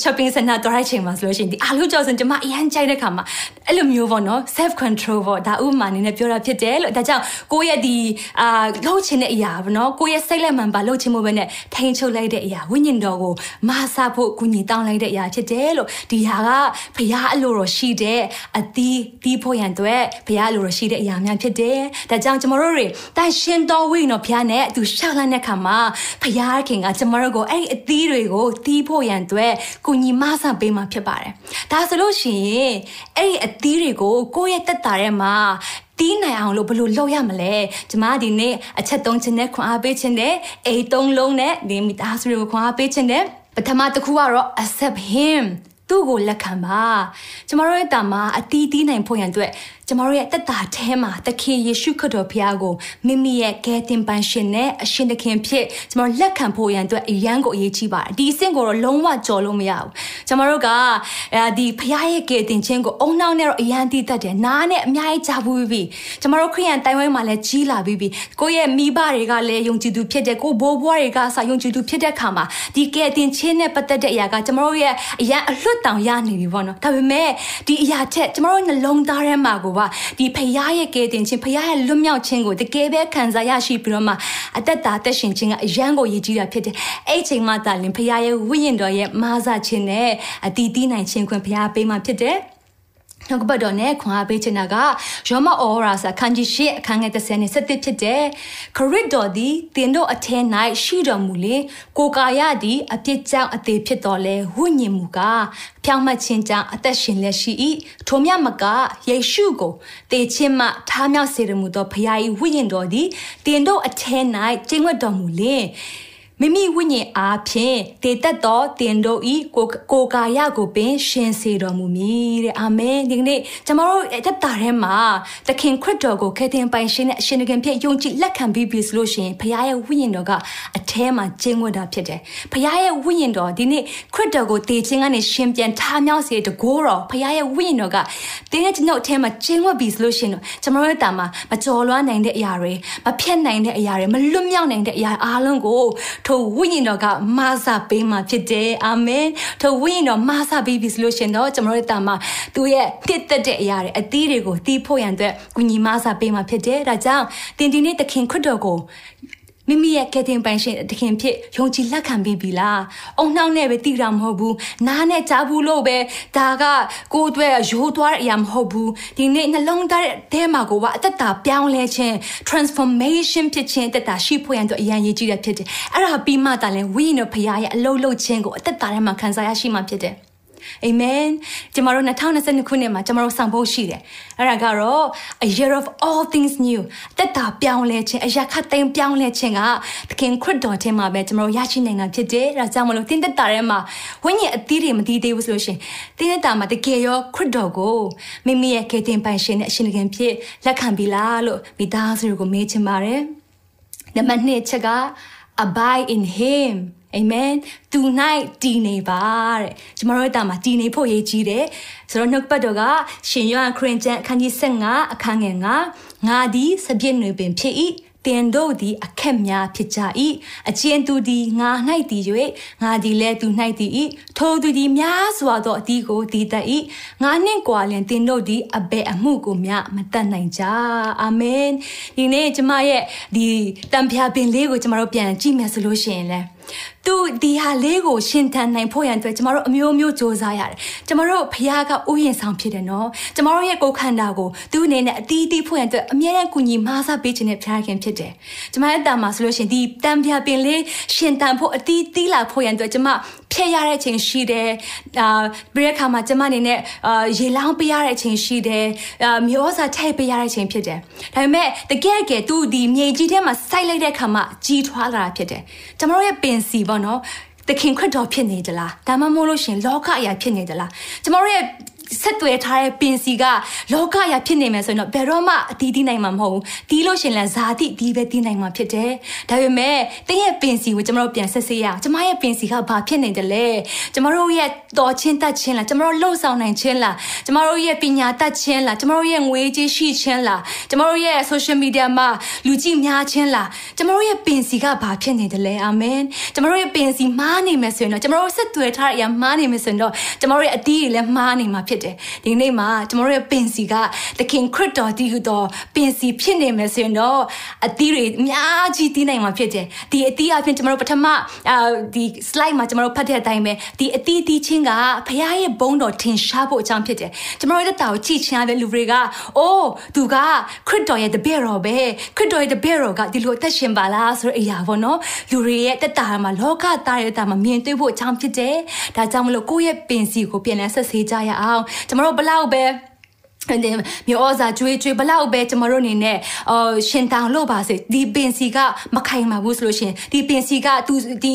shopping center တွားတဲ့ချိန်မှာဆိုလို့ရှိရင်ဒီအာလူကြော်စင်ကျမအရန်ကြိုက်တဲ့ခါမှာအဲ့လိုမျိုးဗောနော် self control ဗောဒါဥပမာအနေနဲ့ပြောတာဖြစ်တယ်လို့ဒါကြောင့်ကိုယ့်ရဲ့ဒီအာလှုပ်ချင်တဲ့အရာဗောနော်ကိုယ့်ရဲ့စိတ်လက်မှန်ပါလှုပ်ချင်မှုပဲနဲ့ထိန်ချုပ်လိုက်တဲ့အရာဝိညာဉ်တော်ကိုမဆာဖို့ကုညီတောင်းလိုက်တဲ့အရာဖြစ်တယ်လို့ဒီဟာကဘုရားအလိုတော်ရှိတဲ့အသီးတီးဖို့ရန်အတွက်ဘုရားအလိုတော်ရှိတဲ့အရာများဖြစ်တယ်ဒါကြောင့်ကျွန်တော်တို့တွေတိုင်ရှင်တော်ဝိနော်ဘုရားနဲ့သူရှောက်လန်းတဲ့ခါမှာဘုရားခင်ကကျွန်တော်တို့ကိုအဲ့ဒီအသီးတွေကိုတီးဖို့ရန်အတွက်ကုညီမဆန်ပေးမှာဖြစ်ပါတယ်ဒါဆိုလို့ရှိရင်အဲ့ဒီအသီးတွေကိုကိုယ့်ရဲ့တက်တာထဲမှာတီးနိုင်အောင်လို့ဘယ်လိုလုပ်ရမလဲကျမဒီနေ့အချက်သုံးချက်နဲ့ခွန်အားပေးခြင်းနဲ့အိတ်သုံးလုံးနဲ့ဒီမိသားစုတွေကိုခွန်အားပေးခြင်းနဲ့ပထမတစ်ခုကတော့ accept him သူ့ကိုလက်ခံပါကျမတို့ရဲ့တာမှာအတီးတီးနိုင်ဖို့ရန်အတွက် ကျမတို့ရဲ့တက်တာထဲမှာသခင်ယေရှုခရစ်တော်ဖခင်ကိုမိမိရဲ့ကယ်တင်ပန်းရှင်နဲ့အရှင်သခင်ဖြစ်ကျမတို့လက်ခံဖို့ရန်အတွက်အရန်ကိုအရေးကြီးပါတယ်ဒီအဆင့်ကိုတော့လုံးဝကြော်လို့မရဘူးကျမတို့ကအဲဒီဖခင်ရဲ့ကယ်တင်ခြင်းကိုအုံနောက်နဲ့တော့အရန်တည်တတ်တယ်နားနဲ့အများကြီးကြားဘူးပြီကျမတို့ခရိယန်တိုင်ဝမ်မှာလည်းကြီးလာပြီးပြီကိုယ့်ရဲ့မိဘတွေကလည်းယုံကြည်သူဖြစ်တယ်ကိုဘိုးဘွားတွေကစာယုံကြည်သူဖြစ်တဲ့ခါမှာဒီကယ်တင်ခြင်းနဲ့ပတ်သက်တဲ့အရာကကျမတို့ရဲ့အရန်အလွတ်တောင်ရနေပြီပေါ့နော်ဒါပေမဲ့ဒီအရာချက်ကျမတို့နှလုံးသားထဲမှာကိုပါဒီဖရားရဲ့ကယ်တင်ခြင်းဖရားရဲ့လွတ်မြောက်ခြင်းကိုတကယ်ပဲခံစားရရှိပြီးတော့မှအသက်တာသက်ရှင်ခြင်းကအရန်ကိုရည်ကြီးတာဖြစ်တယ်အဲ့ချိန်မှသာလင်ဖရားရဲ့ဝိညာဉ်တော်ရဲ့မာစာခြင်းနဲ့အတီးတီးနိုင်ခြင်းခွင့်ဖရားပေးမှဖြစ်တယ် နှုတ်ကပတ်တော်နဲ့ခွန်အားပေးချင်တာကယောမအောရာစာခန်းကြီးရှေ့အခန်းငယ်30နဲ့7ဖြစ်တဲ့ခရစ်တော်သည်တင်တို့အထက်၌ရှိတော်မူလေကိုကာယသည်အပြစ်ကြောင့်အသေးဖြစ်တော်လဲဝိညာဉ်မူကားဖြောင့်မတ်ခြင်းကြောင့်အသက်ရှင်လက်ရှိ၏ထိုမြတ်မကယေရှုကိုတေခြင်းမှထားမြောက်စေတော်မူသောဖခင်၏ဝိညာဉ်တော်သည်တင်တို့အထက်၌ကျင့်ဝတ်တော်မူလေ မိမိဝိညာဉ်အားဖြင့်တည်သက်သောတင်တို့ဤကိုကိုကာယကိုပင်ရှင်စေတော်မူမည်တဲ့အာမင်ဒီကနေ့ကျွန်တော်တို့တက်တာထဲမှာသခင်ခရစ်တော်ကိုခေတင်ပိုင်ရှင်နဲ့အရှင်တခင်ဖြစ်ယုံကြည်လက်ခံပြီးပြီဆိုလို့ရှိရင်ဘုရားရဲ့ဝိညာဉ်တော်ကအแทမှာကျင့်ဝတ်တာဖြစ်တယ်ဘုရားရဲ့ဝိညာဉ်တော်ဒီနေ့ခရစ်တော်ကိုတည်ခြင်းကနေရှင်ပြန်ထားမြောက်စေတကိုးတော်ဘုရားရဲ့ဝိညာဉ်တော်ကတင်းတဲ့ကျွန်တော်အแทမှာကျင့်ဝတ်ပြီဆိုလို့ရှိရင်ကျွန်တော်တို့တာမှာမကြော်လွှမ်းနိုင်တဲ့အရာတွေမဖြတ်နိုင်တဲ့အရာတွေမလွတ်မြောက်နိုင်တဲ့အရာအားလုံးကို ထိုဝိညာဉ်တော်ကမာစာပေးမှာဖြစ်တယ်အာမင်ထိုဝိညာဉ်တော်မာစာပေးပြီဆိုလို့ရှင်တော့ကျွန်တော်တို့တာမှာသူရဲ့တစ်သက်တဲ့အရာတွေအသီးတွေကိုတီးဖို့ရန်အတွက်ကုညီမာစာပေးမှာဖြစ်တယ်ဒါကြောင့်တင်ဒီနေ့သခင်ခရစ်တော်ကို မိမိရဲ့ကယ်တင်ပိုင်ရှင်တခင်ဖြစ်ယုံကြည်လက်ခံပြီးပြီလားအုံနှောင်းနဲ့ပဲတည်တာမဟုတ်ဘူးနားနဲ့ကြားဘူးလို့ပဲဒါကကိုယ်အတွက်ရိုးသွားတဲ့အရာမဟုတ်ဘူးဒီနေ့နှလုံးသားထဲမှာကိုကအသက်တာပြောင်းလဲခြင်း transformation ဖြစ်ခြင်းအသက်တာရှိဖို့ရန်အတွက်အရန်ရည်ကြီးတဲ့ဖြစ်တယ်အဲ့ဒါပြီးမှတာလဲဝိညာဉ်တော်ဖခင်ရဲ့အလုံးလုံးခြင်းကိုအသက်တာထဲမှာခံစားရရှိမှဖြစ်တယ် အာမင်ကျမတို့2022ခုနှစ်မှာကျမတို့ဆောင်ဖို့ရှိတယ်အဲ့ဒါကတော့ a year of all things new တက်တာပြောင်းလဲခြင်းအရာခတ်သိမ်းပြောင်းလဲခြင်းကသခင်ခရစ်တော်ထဲမှာပဲကျမတို့ရရှိနိုင်တာဖြစ်တယ်ဒါကြောင့်မလို့တင်းတက်တာထဲမှာဝိညာဉ်အသီးတွေမတည်သေးဘူးဆိုလို့ရှင်တင်းတက်တာမှာတကယ်ရောခရစ်တော်ကိုမိမိရဲ့ကေတင်ပိုင်ရှင်နဲ့အရှင်ခင်ဖြစ်လက်ခံပြီလားလို့မိသားစုကိုမေးချင်ပါတယ်နံပါတ်2ချက်က abide in him အာမင်သူ၌တည်နေပါတဲ့ကျမတို့ရဲ့တာမှာတည်နေဖို့ရည်ကြီးတယ်ဆိုတော့နှုတ်ပတ်တော်ကရှင်ယောဟန်ခရစ်ကျမ်းအခန်းကြီး15အခန်းငယ်9ငါသည်စပြည့်နွေပင်ဖြစ်၏တင်တို့သည်အခက်များဖြစ်ကြ၏အချင်းသူသည်ငါ၌တည်၍ငါသည်လည်းသူ၌တည်၏ထိုသူသည်များစွာသောအသီးကိုတည်တတ်၏ငါနှင့်ကွာလင်တင်တို့သည်အဘယ်အမှုကိုမျှမတတ်နိုင်ကြအာမင်ဒီနေ့ကျမရဲ့ဒီတံပြာပင်လေးကိုကျမတို့ပြန်ကြည့်မယ်ဆိုလို့ရှိရင်လည်းသူဒီဟာလေးကိုရှင်ထန်နိုင်ဖို့ရန်အတွက်ကျမတို့အမျိုးမျိုးစ조사ရတယ်ကျမတို့ဖခင်ကဥယျာဉ်ဆောင်ဖြစ်တယ်နော်ကျမတို့ရဲ့ကိုယ်ခန္ဓာကိုသူ့အနေနဲ့အတီးတီးဖို့ရန်အတွက်အမြဲတမ်းကူညီမဆပေးခြင်းနဲ့ဖခင်ဖြစ်တယ်ကျမရဲ့တာမှာဆိုလို့ရှင်ဒီတံပြပင်လေးရှင်တန်ဖို့အတီးတီးလာဖို့ရန်အတွက်ကျမဖြည့်ရတဲ့အချိန်ရှိတယ်အာပြီးတဲ့အခါမှာကျမအနေနဲ့အာရေလောင်းပေးရတဲ့အချိန်ရှိတယ်အာမျိုးစာထိုက်ပေးရတဲ့အချိန်ဖြစ်တယ်ဒါပေမဲ့တကယ်ကဲသူဒီမြေကြီးထဲမှာစိုက်လိုက်တဲ့အခါမှာကြီးထွားလာတာဖြစ်တယ်ကျမတို့ရဲ့ပင်စီပေါ့နော်သခင်ခရစ်တော်ဖြစ်နေကြလားဒါမှမဟုတ်လို့ရှင်လောကအရာဖြစ်နေကြလားကျမတို့ရဲ့ ဆက်သွယ်ထားတဲ့ပင်စီကလောကရာဖြစ်နေမယ်ဆိုရင်တော့ဘယ်တော့မှအတီးတီးနိုင်မှာမဟုတ်ဘူးတီးလို့ရှင်လဲဇာတိဒီပဲတီးနိုင်မှာဖြစ်တယ်ဒါပေမဲ့တင်းရဲ့ပင်စီကိုကျွန်တော်တို့ပြန်ဆက်စေးရအောင်ကျွန်မရဲ့ပင်စီကဘာဖြစ်နေတယ်လဲကျွန်တော်တို့ရဲ့တော်ချင်းတတ်ချင်းလားကျွန်တော်တို့လှုပ်ဆောင်နိုင်ခြင်းလားကျွန်တော်တို့ရဲ့ပညာတတ်ခြင်းလားကျွန်တော်တို့ရဲ့ငွေကြေးရှိခြင်းလားကျွန်တော်တို့ရဲ့ social media မှာလူကြည့်များခြင်းလားကျွန်တော်တို့ရဲ့ပင်စီကဘာဖြစ်နေတယ်လဲအာမင်ကျွန်တော်တို့ရဲ့ပင်စီမားနေမယ်ဆိုရင်တော့ကျွန်တော်တို့ဆက်သွယ်ထားတဲ့အရာမားနေမယ်ဆိုရင်တော့ကျွန်တော်တို့ရဲ့အတီးတွေလည်းမားနေမှာဖြစ်တယ်ဒီနေ့မှာကျွန်တော်တို့ရဲ့ပင်စီကသခင်ခရစ်တော်တည်ဟူသောပင်စီဖြစ်နေမယ်ဆိုရင်တော့အသီးတွေအများကြီးတည်နိုင်မှာဖြစ်တယ်ဒီအသီးအပြင်ကျွန်တော်တို့ပထမအာဒီ slide မှာကျွန်တော်တို့ဖတ်တဲ့အတိုင်းပဲဒီအသီးသီးချင်းကဖခင်ရဲ့ဘုန်းတော်ထင်ရှားဖို့အကြောင်းဖြစ်တယ်ကျွန်တော်တို့တက်တာကိုကြည့်ချင်ရတဲ့လူတွေကအိုးသူကခရစ်တော်ရဲ့တပည့်တော်ပဲခရစ်တော်ရဲ့တပည့်တော်ကဒီလိုအသက်ရှင်ပါလားဆိုတဲ့အရာပေါ့နော်လူတွေရဲ့တက်တာမှာလောကသားရဲ့တက်တာမှာမြင်တွေ့ဖို့အကြောင်းဖြစ်တယ်ဒါကြောင့်မလို့ကိုယ့်ရဲ့ပင်စီကိုပြန်လဲဆက်ဆေးကြရအောင်ကျွန်တော်တို့ဘလောက်ပဲဒီမျိုးဩဇာကျွေးကျွေးဘလောက်ပဲကျမတို့အနေနဲ့အော်ရှင်တောင်လို့ပါစေဒီပင်စီကမခိုင်ပါဘူးဆိုလို့ရှင်ဒီပင်စီကသူဒီ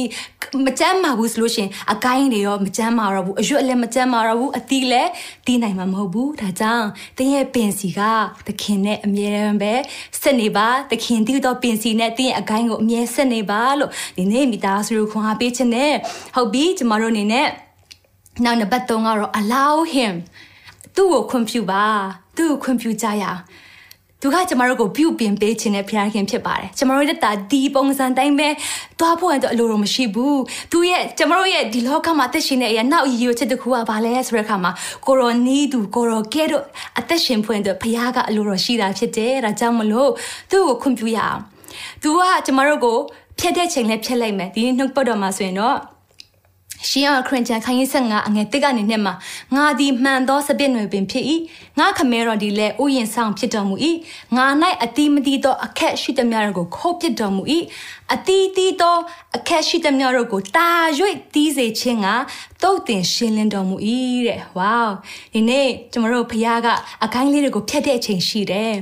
မကြမ်းပါဘူးဆိုလို့ရှင်အကိုင်းတွေရောမကြမ်းပါတော့ဘူးအရွက်လည်းမကြမ်းပါတော့ဘူးအသီးလည်းတီးနိုင်မှာမဟုတ်ဘူးဒါကြောင့်တင်းရဲ့ပင်စီကသခင်နဲ့အမြဲတမ်းပဲဆက်နေပါသခင်တီးတော့ပင်စီနဲ့တင်းရဲ့အကိုင်းကိုအမြဲဆက်နေပါလို့ဒီနေ့မိသားစုကိုခွန်အားပေးခြင်းနဲ့ဟုတ်ပြီကျမတို့အနေနဲ့ နောက်နံပါတ်3ကတော့ allow him သူ့ကိုခွင့်ပြုပါသူ့ကိုခွင့်ပြုကြရအောင်သူကကျမတို့ကိုပြုပင်ပေးခြင်းနဲ့ဖခင်ဖြစ်ပါတယ်ကျမတို့တက်တာဒီပုံစံတိုင်းပဲသွားဖို့အတွက်အလိုတော့မရှိဘူးသူရဲ့ကျမတို့ရဲ့ဒီလောကမှာအသက်ရှင်နေတဲ့အရာနောက်ရည်ရွယ်ချက်တစ်ခုကဘာလဲဆိုတဲ့အခါမှာကိုရောနီးသူကိုရောကဲတို့အသက်ရှင်ဖွင့်အတွက်ဖခင်ကအလိုတော်ရှိတာဖြစ်တယ်ဒါကြောင့်မလို့သူ့ကိုခွင့်ပြုရအောင်သူကကျမတို့ကိုဖြတ်တဲ့ချိန်နဲ့ဖြတ်လိုက်မယ်ဒီနှုတ်ပတ်တော်မှာဆိုရင်တော့ ရှင်းအောင်ခရင်ချန်ခိုင်းရေးဆက်ငါအငယ်တစ်ကနေနှစ်မှာငါသည်မှန်သောစပစ်နွယ်ပင်ဖြစ်၏ငါခမဲတော်ဒီလဲဥယျင်ဆောင်ဖြစ်တော်မူ၏ငါ၌အတိမတိသောအခက်ရှိသည်များကိုခုတ်ပစ်တော်မူ၏အတီးတီးသောအခက်ရှိသည်များတို့ကိုတာ၍တီးစေခြင်းက တုတ်တင်ရှင်းလင်းတော်မူ၏တဲ့ဝေါဒီနေ့ကျမတို့ဖခင်ကအကိုင်းလေးတွေကိုဖြတ်တဲ့အချိန်ရှိတယ်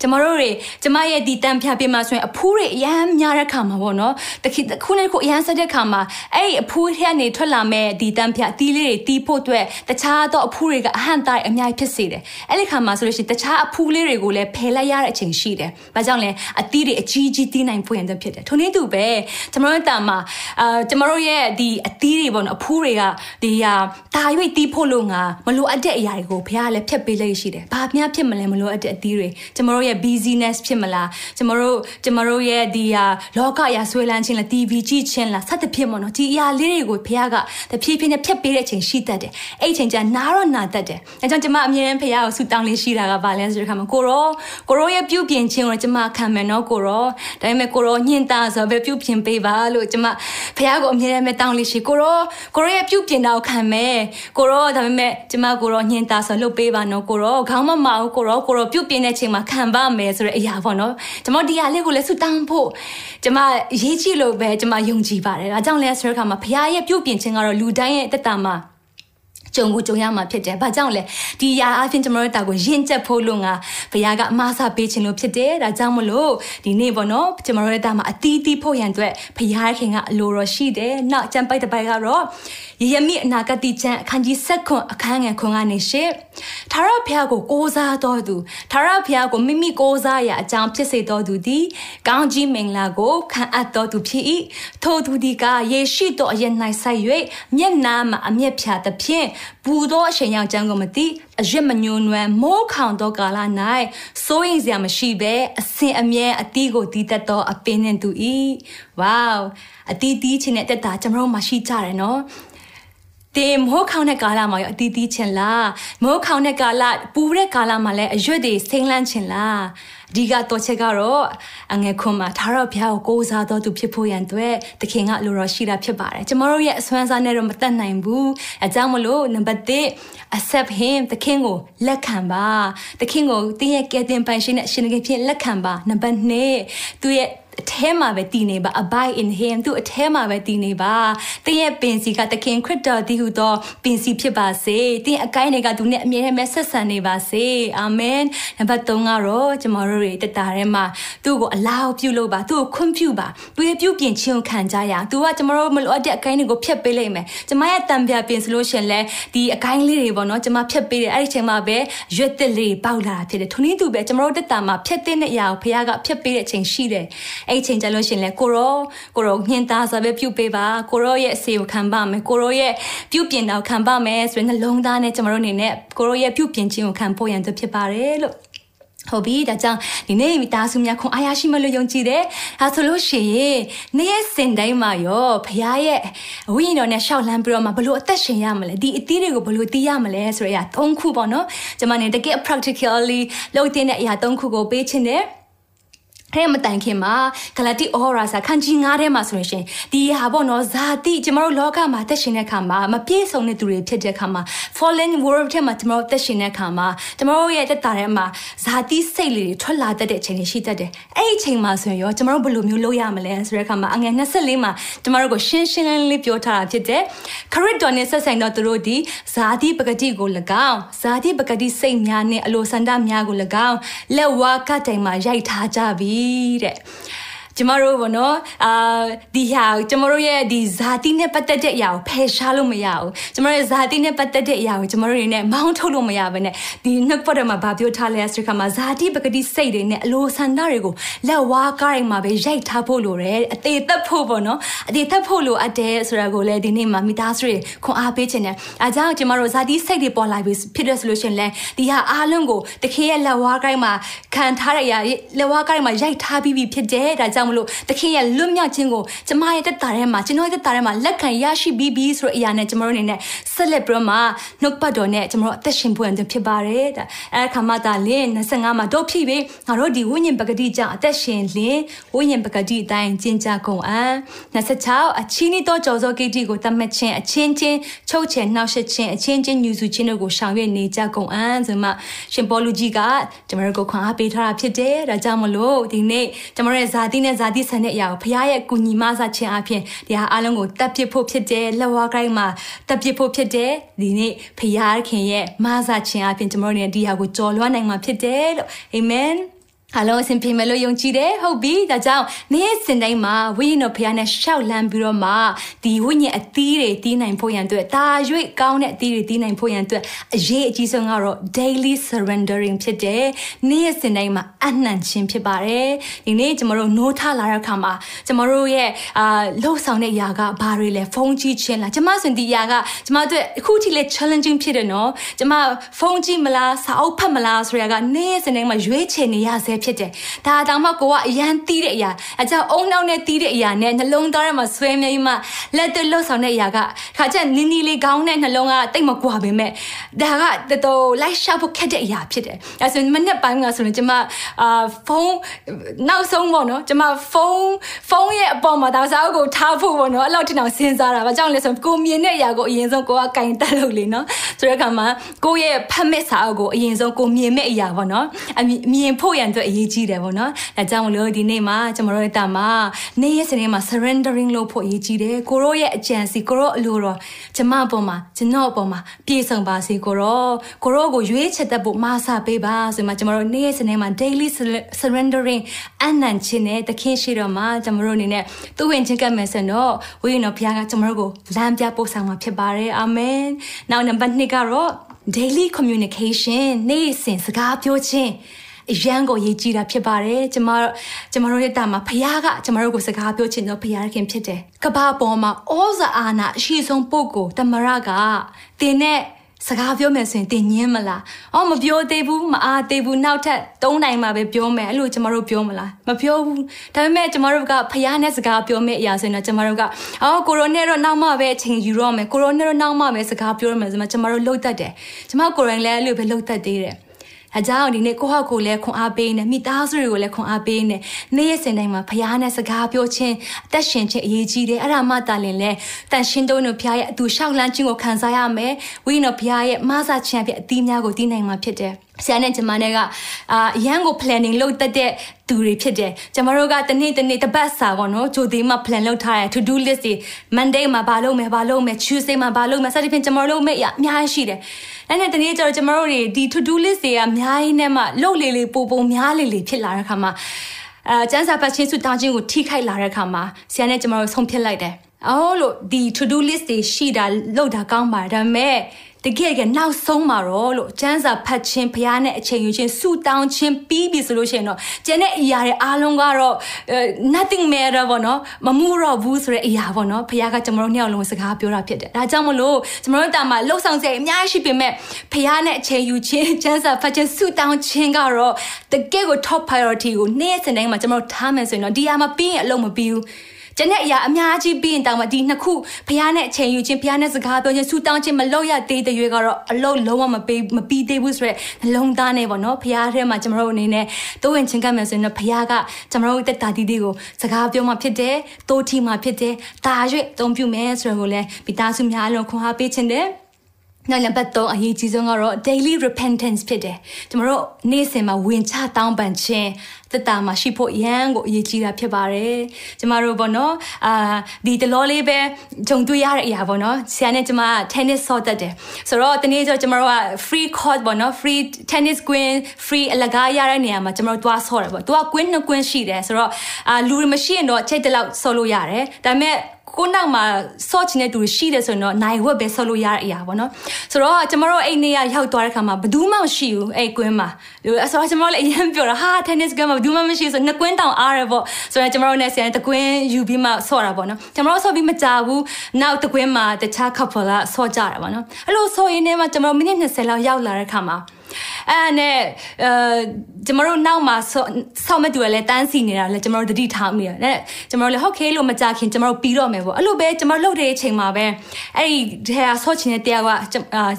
ကျမတို့တွေကျမရဲ့ဒီတန်ဖြာပြမှာဆိုရင်အဖူးတွေအရန်များတဲ့ခါမှာပေါ့နော်တခိခုနဲ့ခုအရန်ဆက်တဲ့ခါမှာအဲ့ဒီအဖူးထဲကနေထွက်လာမဲ့ဒီတန်ဖြာအတီးလေးတွေတီးဖို့အတွက်တခြားသောအဖူးတွေကအဟန့်တိုင်းအများကြီးဖြစ်စေတယ်အဲ့ဒီခါမှာဆိုလို့ရှိရင်တခြားအဖူးလေးတွေကိုလည်းဖယ်လိုက်ရတဲ့အချိန်ရှိတယ်ဘာကြောင့်လဲအတီးတွေအကြီးကြီးတီးနိုင်ဖို့ရန်ဖြစ်တယ်ထိုနည်းတူပဲကျွန်တော်တို့တာမှာအာကျွန်တော်တို့ရဲ့ဒီအသီးတွေပေါ့နော်အဖူးတွေကဒီဟာတာ၍တီးဖို့လို့ငါမလိုအပ်တဲ့အရာတွေကိုဘုရားလည်းဖြတ်ပေးလိုက်ရှိတယ်။ဘာများဖြစ်မလဲမလိုအပ်တဲ့အသီးတွေကျွန်တော်တို့ရဲ့ busyness ဖြစ်မလားကျွန်တော်တို့ကျွန်တော်တို့ရဲ့ဒီဟာလောကအရာဆွဲလန်းခြင်းလား TV ကြည့်ခြင်းလားစသဖြင့်ပေါ့နော်ဒီအရာလေးတွေကိုဘုရားကတဖြည်းဖြည်းနဲ့ဖြတ်ပေးတဲ့အချိန်ရှိတတ်တယ်။အဲ့အချိန်ကျနားတော့နာတတ်တယ်။အဲကြောင့်ကျွန်မအမြဲတမ်းဘုရားကိုဆုတောင်းလေးရှိတာကဘာလဲဆိုတဲ့အခါမှာကိုရောကိုရောရဲ့ပြုပြင်ခြင်းကိုကျွန်မခံမယ်နော်ကိုရောဒါပေမဲ့ကိုရောညှင်တာဆိုပဲပြုပြင်ပေးပါလို့ကျမဖះကိုအမြဲတမ်းပဲတောင်းလေးရှိကိုရောကိုရောရဲ့ပြုပြင်တာကိုခံမယ်ကိုရောဒါပေမဲ့ကျမကိုရောညင်တာဆိုလှုပ်ပေးပါနော်ကိုရောခေါင်းမမအောင်ကိုရောကိုရောပြုပြင်တဲ့ချိန်မှာခံပါမယ်ဆိုတဲ့အရာပေါ့နော်ကျမဒီဟာလေးကိုလည်းဆုတောင်းဖို့ကျမရေးကြည့်လို့ပဲကျမယုံကြည်ပါတယ်ဒါကြောင့်လဲဆိုတဲ့အခါမှာဖះရဲ့ပြုပြင်ခြင်းကတော့လူတိုင်းရဲ့တက်တာမှာ ကြုံကိုကြုံရမှာဖြစ်တယ်။ဘာကြောင့်လဲ။ဒီຢာအချင်းကျွန်တော်တို့တာကိုယဉ်ကျက်ဖို့လို့ငါဘုရားကအမားစားပေးခြင်းလို့ဖြစ်တယ်။ဒါကြောင့်မလို့ဒီနေ့ပေါ့နော်ကျွန်တော်တို့တာမှာအတီးတီးဖို့ရန်အတွက်ဘုရားခင်ကအလိုတော်ရှိတယ်။နောက်ကျမ်းပိုက်တစ်ပိုက်ကတော့ယေရမိအနာဂတိကျမ်းအခန်းကြီး7ခွန်အခန်းငယ်ခွန်ကနေရှေ့ ထာဝရဘုရားကိုကိုးစားတော်သူထာဝရဘုရားကိုမိမိကိုးစားရာအကြောင်းဖြစ်စေတော်သူသည်ကောင်းကြီးမင်္ဂလာကိုခံအပ်တော်သူဖြစ်၏ထိုသူသည်ကယေရှိတော်အရင်၌ဆိုင်၍မျက်နာမှာအမျက်ဖြာသဖြင့်ဘူသောအရှင်ရောက်ကြောင်းကိုမသိအရစ်မညွန်နွယ်မိုးခေါင်သောကာလ၌စိုးရင်စရာမရှိဘဲအစင်အမြဲအတီးကိုတီးတတ်သောအပင်နှင့်သူ၏ဝေါအတီးတီးခြင်းနဲ့တက်တာကျွန်တော်တို့မှရှိကြတယ်နော် တင်မိုးခေါင်တဲ့ကာလမှာရောအတီးတီးချင်လားမိုးခေါင်တဲ့ကာလပူတဲ့ကာလမှာလည်းအရွက်တွေစိမ့်လန်းချင်လားအဓိကတော့ချက်ကတော့အငယ်ခွန်မှာသာရဘုရားကိုကိုးစားတော်သူဖြစ်ဖို့ရန်အတွက်သခင်ကလိုတော်ရှိတာဖြစ်ပါတယ်ကျမတို့ရဲ့အစွမ်းစားနဲ့တော့မတတ်နိုင်ဘူးအဲကြောင့်မလို့နံပါတ်1 accept him သခင်ကိုလက်ခံပါသခင်ကိုတင်းရဲ့ကဲတင်ပိုင်ရှင်နဲ့ရှင်ငယ်ဖြစ်လက်ခံပါနံပါတ်2သူရဲ့ အထဲမှာပဲတည်နေပါ abide in him သူအထဲမှာပဲတည်နေပါသင်ရဲ့ပင်စီကသခင်ခရစ်တော်တည်ဟူသောပင်စီဖြစ်ပါစေသင်အကိုင်းတွေကသူနဲ့အမြဲတမ်းဆက်ဆံနေပါစေအာမင်နံပါတ်3ကတော့ကျွန်တော်တို့တွေတတာထဲမှာသူ့ကိုအလားပြုလုပ်ပါသူ့ကိုခွင့်ပြုပါသူရဲ့ပြုပြင်ခြင်းကိုခံကြရအောင်သူကကျွန်တော်တို့မလိုအပ်တဲ့အကိုင်းတွေကိုဖျက်ပေးလိုက်မယ်ကျွန်မရဲ့တံပြပင်ဆိုလို့ရှင်လဲဒီအကိုင်းလေးတွေပေါ့နော်ကျွန်မဖျက်ပေးတယ်အဲ့ဒီချိန်မှာပဲရွက်တစ်လေးပေါက်လာတာဖြစ်တယ်ထုံင်းသူပဲကျွန်တော်တို့တက်တာမှာဖျက်တဲ့အရာကိုဖခင်ကဖျက်ပေးတဲ့အချိန်ရှိတယ်အဲ့ဒီချိန်ကျလို့ရှင်လဲကိုရောကိုရောညှင်သားစွာပဲပြုပေးပါကိုရောရဲ့အစီကိုခံပါမယ်ကိုရောရဲ့ပြုပြင်တာကိုခံပါမယ်ဆိုရင်နှလုံးသားနဲ့ကျွန်တော်တို့အနေနဲ့ကိုရောရဲ့ပြုပြင်ခြင်းကိုခံဖို့ရန်သူဖြစ်ပါတယ်လို့ဟုတ်ပြီဒါကြောင့်ဒီနေ့မိသားစုများခွန်အားရရှိမလို့ယုံကြည်တယ်။ဒါဆိုလို့ရှိရင်နေ့ရက်စင်တိုင်းမှာရောဖခင်ရဲ့ဝိညာဉ်တော်နဲ့ရှောက်လန်းပြီးတော့မှဘလို့အသက်ရှင်ရမလဲဒီအသီးတွေကိုဘလို့သိရမလဲဆိုရရ၃ခုပေါ့နော်။ကျွန်မနေတကယ် practically လုပ်တဲ့အရာ၃ခုကိုပေးခြင်းတယ်။ အဲ့မတိုင်ခင်မှာဂလတိအောရာစာခန်းကြီး9ထဲမှာဆိုရင်ဒီဟာပေါ့နော်ဇာတိကျမတို့လောကမှာတက်ရှင်တဲ့ခါမှာမပြည့်စုံတဲ့သူတွေဖြစ်တဲ့ခါမှာ fallen world ထဲမှာကျမတို့တက်ရှင်တဲ့ခါမှာကျမတို့ရဲ့တက်တာထဲမှာဇာတိစိတ်လေးတွေထွက်လာတတ်တဲ့အချိန်တွေရှိတတ်တယ်အဲ့ဒီအချိန်မှာဆိုရင်ရောကျမတို့ဘယ်လိုမျိုးလုပ်ရမလဲဆိုတဲ့ခါမှာအငယ်24မှာကျမတို့ကိုရှင်းရှင်းလင်းလင်းပြောထားတာဖြစ်တဲ့ခရစ်တော်နဲ့ဆက်ဆိုင်တော့သူတို့ဒီဇာတိပဂတိကို၎င်းဇာတိပဂတိစိတ်များနဲ့အလိုဆန္ဒများကို၎င်းလက်ဝါးကတိုင်မှာရိုက်ထားကြပြီတဲ့ ကျမတို့ဘောနော်အာဒီဟာကျမတို့ရဲ့ဒီဇာတိနဲ့ပတ်သက်တဲ့အရာကိုဖယ်ရှားလို့မရဘူးကျမတို့ရဲ့ဇာတိနဲ့ပတ်သက်တဲ့အရာကိုကျမတို့တွေနဲ့မောင်းထုတ်လို့မရဘဲနဲ့ဒီနှုတ်ပတ်တော်မှာဗာပြောထားလဲဆိုခါမှာဇာတိပဂတိစိတ်တွေနဲ့အလိုဆန္ဒတွေကိုလက်ဝါးကားရင်မှာပဲရိုက်ထားဖို့လိုတယ်အသေးသက်ဖို့ပေါ့နော်အသေးသက်ဖို့လိုအပ်တယ်ဆိုတာကိုလည်းဒီနေ့မှာမိသားစုတွေခွန်အားပေးခြင်းနဲ့အားကြောင့်ကျမတို့ဇာတိစိတ်တွေပေါ်လာပြီဖြစ်တဲ့ဆိုလို့ရှိရင်လည်းဒီဟာအားလုံးကိုတခေရဲ့လက်ဝါးကိုင်းမှာခံထားတဲ့အရာလက်ဝါးကိုင်းမှာရိုက်ထားပြီးပြီဖြစ်တယ်ဒါကြောင့်မလို့သခင်ရဲ့လွတ်မြောက်ခြင်းကိုကျမရဲ့တက်တာထဲမှာကျွန်တော်ရဲ့တက်တာထဲမှာလက်ခံရရှိပြီးပြီဆိုတဲ့အရာနဲ့ကျွန်တော်တို့အနေနဲ့ဆက်လက်ပြီးတော့မှနှုတ်ပတ်တော်နဲ့ကျွန်တော်တို့အသက်ရှင်ဖို့ရန်ဖြစ်ပါတယ်ဒါအဲခါမှတာလင်း25မှာတော့ဖြစ်ပြီငါတို့ဒီဝိညာဉ်ပဂတိကြောင့်အသက်ရှင်လင်းဝိညာဉ်ပဂတိအတိုင်းကျင့်ကြကုန်အံ့26အချင်းဤတော့ကြော်စောကိတိကိုတတ်မှတ်ခြင်းအချင်းချင်းချုပ်ချယ်နှောက်ယှက်ခြင်းအချင်းချင်းညူစုခြင်းတို့ကိုရှောင်ရွက်နေကြကုန်အံ့ဆိုမှရှင်ပေါလုကြီးကကျွန်တော်တို့ကိုခွန်အားပေးထားတာဖြစ်တယ်ဒါကြောင့်မလို့ဒီနေ့ကျွန်တော်ရဲ့ဇာတိနဲ့ဇာတိဆန်တဲ့အရာကိုဖခင်ရဲ့ကူညီမဆခြင်းအပြင်ဒီဟာအားလုံးကိုတပ်ပစ်ဖို့ဖြစ်တယ်လက်ဝါးကိုင်းမှာတပ်ပစ်ဖို့ဖြစ်တယ်ဒီနေ့ဖခင်ရဲ့မဆခြင်းအပြင်ကျွန်တော်တို့ဒီဟာကိုကြော်လွှမ်းနိုင်မှာဖြစ်တယ်လို့အာမင် အလုံးအစင်ပြေမယ်လို့ယုံကြည်တယ်ဟုတ်ပြီဒါကြောင့်နေ့စင်တိုင်းမှာဝိညာဉ်တော်ဖခင်နဲ့ရှောက်လန်းပြီးတော့မှဒီဝိညာဉ်အသီးတွေတီးနိုင်ဖို့ရန်အတွက်ဒါရွေ့ကောင်းတဲ့အသီးတွေတီးနိုင်ဖို့ရန်အတွက်အရေးအကြီးဆုံးကတော့ daily surrendering ဖြစ်တယ်နေ့စင်တိုင်းမှာအနှံ့ခြင်းဖြစ်ပါတယ်ဒီနေ့ကျမတို့နိုးထလာတဲ့အခါမှာကျမတို့ရဲ့အာလှုပ်ဆောင်တဲ့ຢာကဘာတွေလဲဖုန်းကြည့်ခြင်းလားကျမစင်ဒီຢာကကျမတို့အခုထိလဲ challenging ဖြစ်တယ်နော်ကျမဖုန်းကြည့်မလားစာအုပ်ဖတ်မလားဆိုရကနေ့စင်တိုင်းမှာရွေးချယ်နေရဆဲဖြစ်တယ်။ဒါတောင်မှကိုကအရန်တီးတဲ့အရာအကြောင်းအုံနောက်နဲ့တီးတဲ့အရာနဲ့နှလုံးသားထဲမှာဆွဲမြဲမှလက်သွလှုပ်ဆောင်တဲ့အရာကခါကျနင်းနီလေးကောင်းတဲ့နှလုံးကတိတ်မကွာပေမဲ့ဒါကတော်တော်လိုက်ရှာဖို့ခက်တဲ့အရာဖြစ်တယ်။အဲဆိုမနေ့ပိုင်းကဆိုရင်ကျမအာဖုန်းနောက်ဆုံးပေါ့နော်ကျမဖုန်းဖုန်းရဲ့အပေါ်မှာဒါစာအုပ်ကိုထားဖို့ပေါ့နော်အဲ့လောက်ထိတောင်စဉ်းစားတာ။ဘာကြောင့်လဲဆိုကိုမြင်တဲ့အရာကိုအရင်ဆုံးကိုကကင်တက်လို့လေနော်။ဆိုတဲ့အခါမှာကိုရဲ့ဖတ်မဲ့စာအုပ်ကိုအရင်ဆုံးကိုမြင်မဲ့အရာပေါ့နော်။အမြင်ဖို့ရန်အတွက်အရေးကြီးတယ်ပေါ့နော်။ဒါကြောင့်မလို့ဒီနေ့မှာကျွန်တော်တို့ရဲ့တာမှာနေ့ရက်စနေမှာ surrendering လုပ်ဖို့အရေးကြီးတယ်။ကိုရောရဲ့အကြံစီကိုရောအလိုတော်ကျမအပေါ်မှာကျွန်တော်အပေါ်မှာပြည့်စုံပါစေကိုရောကိုရောကိုရွေးချယ်တတ်ဖို့မဆပေးပါဆိုမှကျွန်တော်တို့နေ့ရက်စနေမှာ daily surrendering အနံ့ခြင်းနဲ့တခင်ရှိတော်မှာကျွန်တော်တို့အနေနဲ့သူ့ဝင်ချင်းကပ်မယ်ဆိုတော့ဝိညာဉ်တော်ဘုရားကကျွန်တော်တို့ကိုလမ်းပြပို့ဆောင်မှာဖြစ်ပါတယ်အာမင်။နောက်နံပါတ်2ကတော့ daily communication နေ့စဉ်စကားပြောခြင်း အရန်ကိုရေးကြည့်တာဖြစ်ပါတယ်ကျမကျမတို့ရဲ့တာမှာဖခင်ကကျမတို့ကိုစကားပြောချင်တော့ဖခင်ဖြစ်တယ်ကဘာပေါ်မှာဩဇာအာဏာအရှိဆုံးပုဂ္ဂိုလ်တမရကတင်းနဲ့စကားပြောမယ်ဆိုရင်တင်ညင်းမလား။အော်မပြောသေးဘူးမအားသေးဘူးနောက်ထပ်၃နိုင်မှပဲပြောမယ်အဲ့လိုကျမတို့ပြောမလား။မပြောဘူး။ဒါပေမဲ့ကျမတို့ကဖျားနဲ့စကားပြောမယ့်အရာဆိုရင်တော့ကျမတို့ကအော်ကိုရိုနဲ့တော့နောက်မှပဲအချိန်ယူတော့မယ်။ကိုရိုနဲ့တော့နောက်မှပဲစကားပြောရမယ်ဆိုမှကျမတို့လှုပ်တတ်တယ်။ကျမကိုရိုလည်းအဲ့လိုပဲလှုပ်တတ်သေးတယ်။ အကြောင်းဒီနေ့ကိုဟောက်ကိုလည်းခွန်အားပေးနေမိသားစုတွေကိုလည်းခွန်အားပေးနေနေ့ရက်စဉ်တိုင်းမှာဖရားနဲ့စကားပြောခြင်းအသက်ရှင်ခြင်းအရေးကြီးတယ်အဲ့ဒါမှတာလင်လဲတန်ရှင်းတို့တို့ဖရားရဲ့အတူရှောက်လန်းခြင်းကိုခံစားရမယ်ဝိညာဉ်ဖရားရဲ့မဆာခြင်းအဖြစ်အသီးများကိုတည်နိုင်မှာဖြစ်တယ်ဆရာနဲ့ကျမနဲ့ကအာရန်ကို planning လုပ်တတ်တဲ့သူတွေဖြစ်တယ်ကျမတို့ကတနေ့တနေ့တပတ်စာပေါ့နော်ဂျိုသေးမှာ plan လုပ်ထားတယ် to do list တွေ Monday မှာဘာလုပ်မယ်ဘာလုပ်မယ် Tuesday မှာဘာလုပ်မယ်စသဖြင့်ကျမတို့လုပ်မယ်အများကြီးရှိတယ်အဲ့နဲ့တနေ့ကျတော့ကျမတို့တွေဒီ to do list တွေကအများကြီးနဲ့မှလုပ်လေလေပိုပိုများလေလေဖြစ်လာတဲ့ခါမှာအဲကျန်းစာပတ်ချင်းစုတောင်းချင်းကိုထိခိုက်လာတဲ့ခါမှာဆရာနဲ့ကျမတို့ဆုံးဖြတ်လိုက်တယ်အော်လို့ဒီ to do list တွေရှိတာလုပ်တာကောင်းပါတယ်ဒါပေမဲ့ တကယ်ကနောက်ဆုံးမှာတော့လို့ကျန်းစာဖတ်ခြင်းဖះနဲ့အချိန်ယူခြင်းဆူတောင်းခြင်းပြီးပြီဆိုလို့ရှိရင်တော့ကျန်တဲ့အရာတွေအားလုံးကတော့ nothing matter ပေါ့နော်မမှုတော့ဘူးဆိုတဲ့အရာပေါ့နော်ဖះကကျွန်တော်တို့နှစ်ယောက်လုံးစကားပြောတာဖြစ်တယ်ဒါကြောင့်မလို့ကျွန်တော်တို့တာမှာလှုပ်ဆောင်စရာအများကြီးရှိပေမဲ့ဖះနဲ့အချိန်ယူခြင်းကျန်းစာဖတ်ခြင်းဆူတောင်းခြင်းကတော့တကယ်ကို top priority ကိုနေ့စဉ်တိုင်းမှာကျွန်တော်တို့ထားမယ်ဆိုရင်တော့ဒီအရာမပြီးရင်အလုပ်မပြီးဘူး ကျန်တဲ့အရာအများကြီးပြီးရင်တောင်မှဒီနှစ်ခုဖះနဲ့အချိန်ယူခြင်းဖះနဲ့စကားပြောခြင်းဆူတောင်းခြင်းမလုပ်ရသေးတဲ့ရွေးကတော့အလုံးလုံးဝမပေးမပြီးသေးဘူးဆိုရက်နှလုံးသားနဲ့ပေါ့နော်ဖះထဲမှာကျွန်တော်တို့အနေနဲ့တိုးဝင်ချင်းကပ်မယ်ဆိုရင်တော့ဖះကကျွန်တော်တို့တက်တာတီးတီးကိုစကားပြောမှဖြစ်တယ်တိုးထီမှဖြစ်တယ်တာရွေ့အသုံးပြုမယ်ဆိုတော့ကိုလည်းမိသားစုများအလုံးခွန်အားပေးခြင်းတယ် နောက်နံပါတ်3အရေးကြီးဆုံးကတော့ daily repentance ဖြစ်တယ်ကျွန်တော်တို့နေ့စဉ်မှာဝင်ချတောင်းပန်ခြင်းသက်တာမှာရှိဖို့ရန်ကိုအရေးကြီးတာဖြစ်ပါတယ်ကျမတို့ပေါ့နော်အာဒီတလောလေးပဲဂျုံတွေ့ရတဲ့အရာပေါ့နော်ဆရာနဲ့ကျမ tennis ဆော့တတ်တယ်ဆိုတော့တနေ့ကျကျမတို့က free court ပေါ့နော် free tennis queen free အလကားရတဲ့နေရာမှာကျမတို့တွားဆော့တယ်ပေါ့သူက queen နှစ် queen ရှိတယ်ဆိုတော့အာလူတွေမရှိရင်တော့ချိန်တလောက်ဆော့လို့ရတယ်ဒါပေမဲ့ ကိုနောက်မှာဆော့ချင်တဲ့သူရှိတယ်ဆိုရင်တော့နိုင်ဝက်ပဲဆော့လို့ရတဲ့အရာပေါ့နော်ဆိုတော့ကျမတို့အဲ့နေ့ကရောက်သွားတဲ့ခါမှာဘယ်သူမှမရှိဘူးအဲ့ကွင်းမှာဆိုတော့ကျမတို့လည်းအရင်ပြောတာဟာ tennis ကွင်းမှာဘယ်သူမှမရှိဆိုနှစ်ကွင်းတောင်အားရပေါ့ဆိုတော့ကျမတို့နဲ့ဆရာတကွင်းယူပြီးမှဆော့တာပေါ့နော်ကျမတို့ဆော့ပြီးမကြဘူးနောက်တကွင်းမှာတခြား couple ကဆော့ကြတာပေါ့နော်အဲ့လိုဆော့ရင်းနဲ့မှကျမတို့မိနစ်20လောက်ရောက်လာတဲ့ခါမှာ အဲ့နဲ့အဲကျမတို့နောက်မှာဆောက်မဲ့သူကလည်းတန်းစီနေတာလည်းကျမတို့တတိထားမိတယ်။ကျမတို့လည်းဟုတ်ကဲလို့မကြခင်ကျမတို့ပြီးတော့မယ်ပေါ့။အဲ့လိုပဲကျမတို့လှုပ်တဲ့အချိန်မှာပဲအဲ့ဒီထဲကဆော့ချင်တဲ့တရားက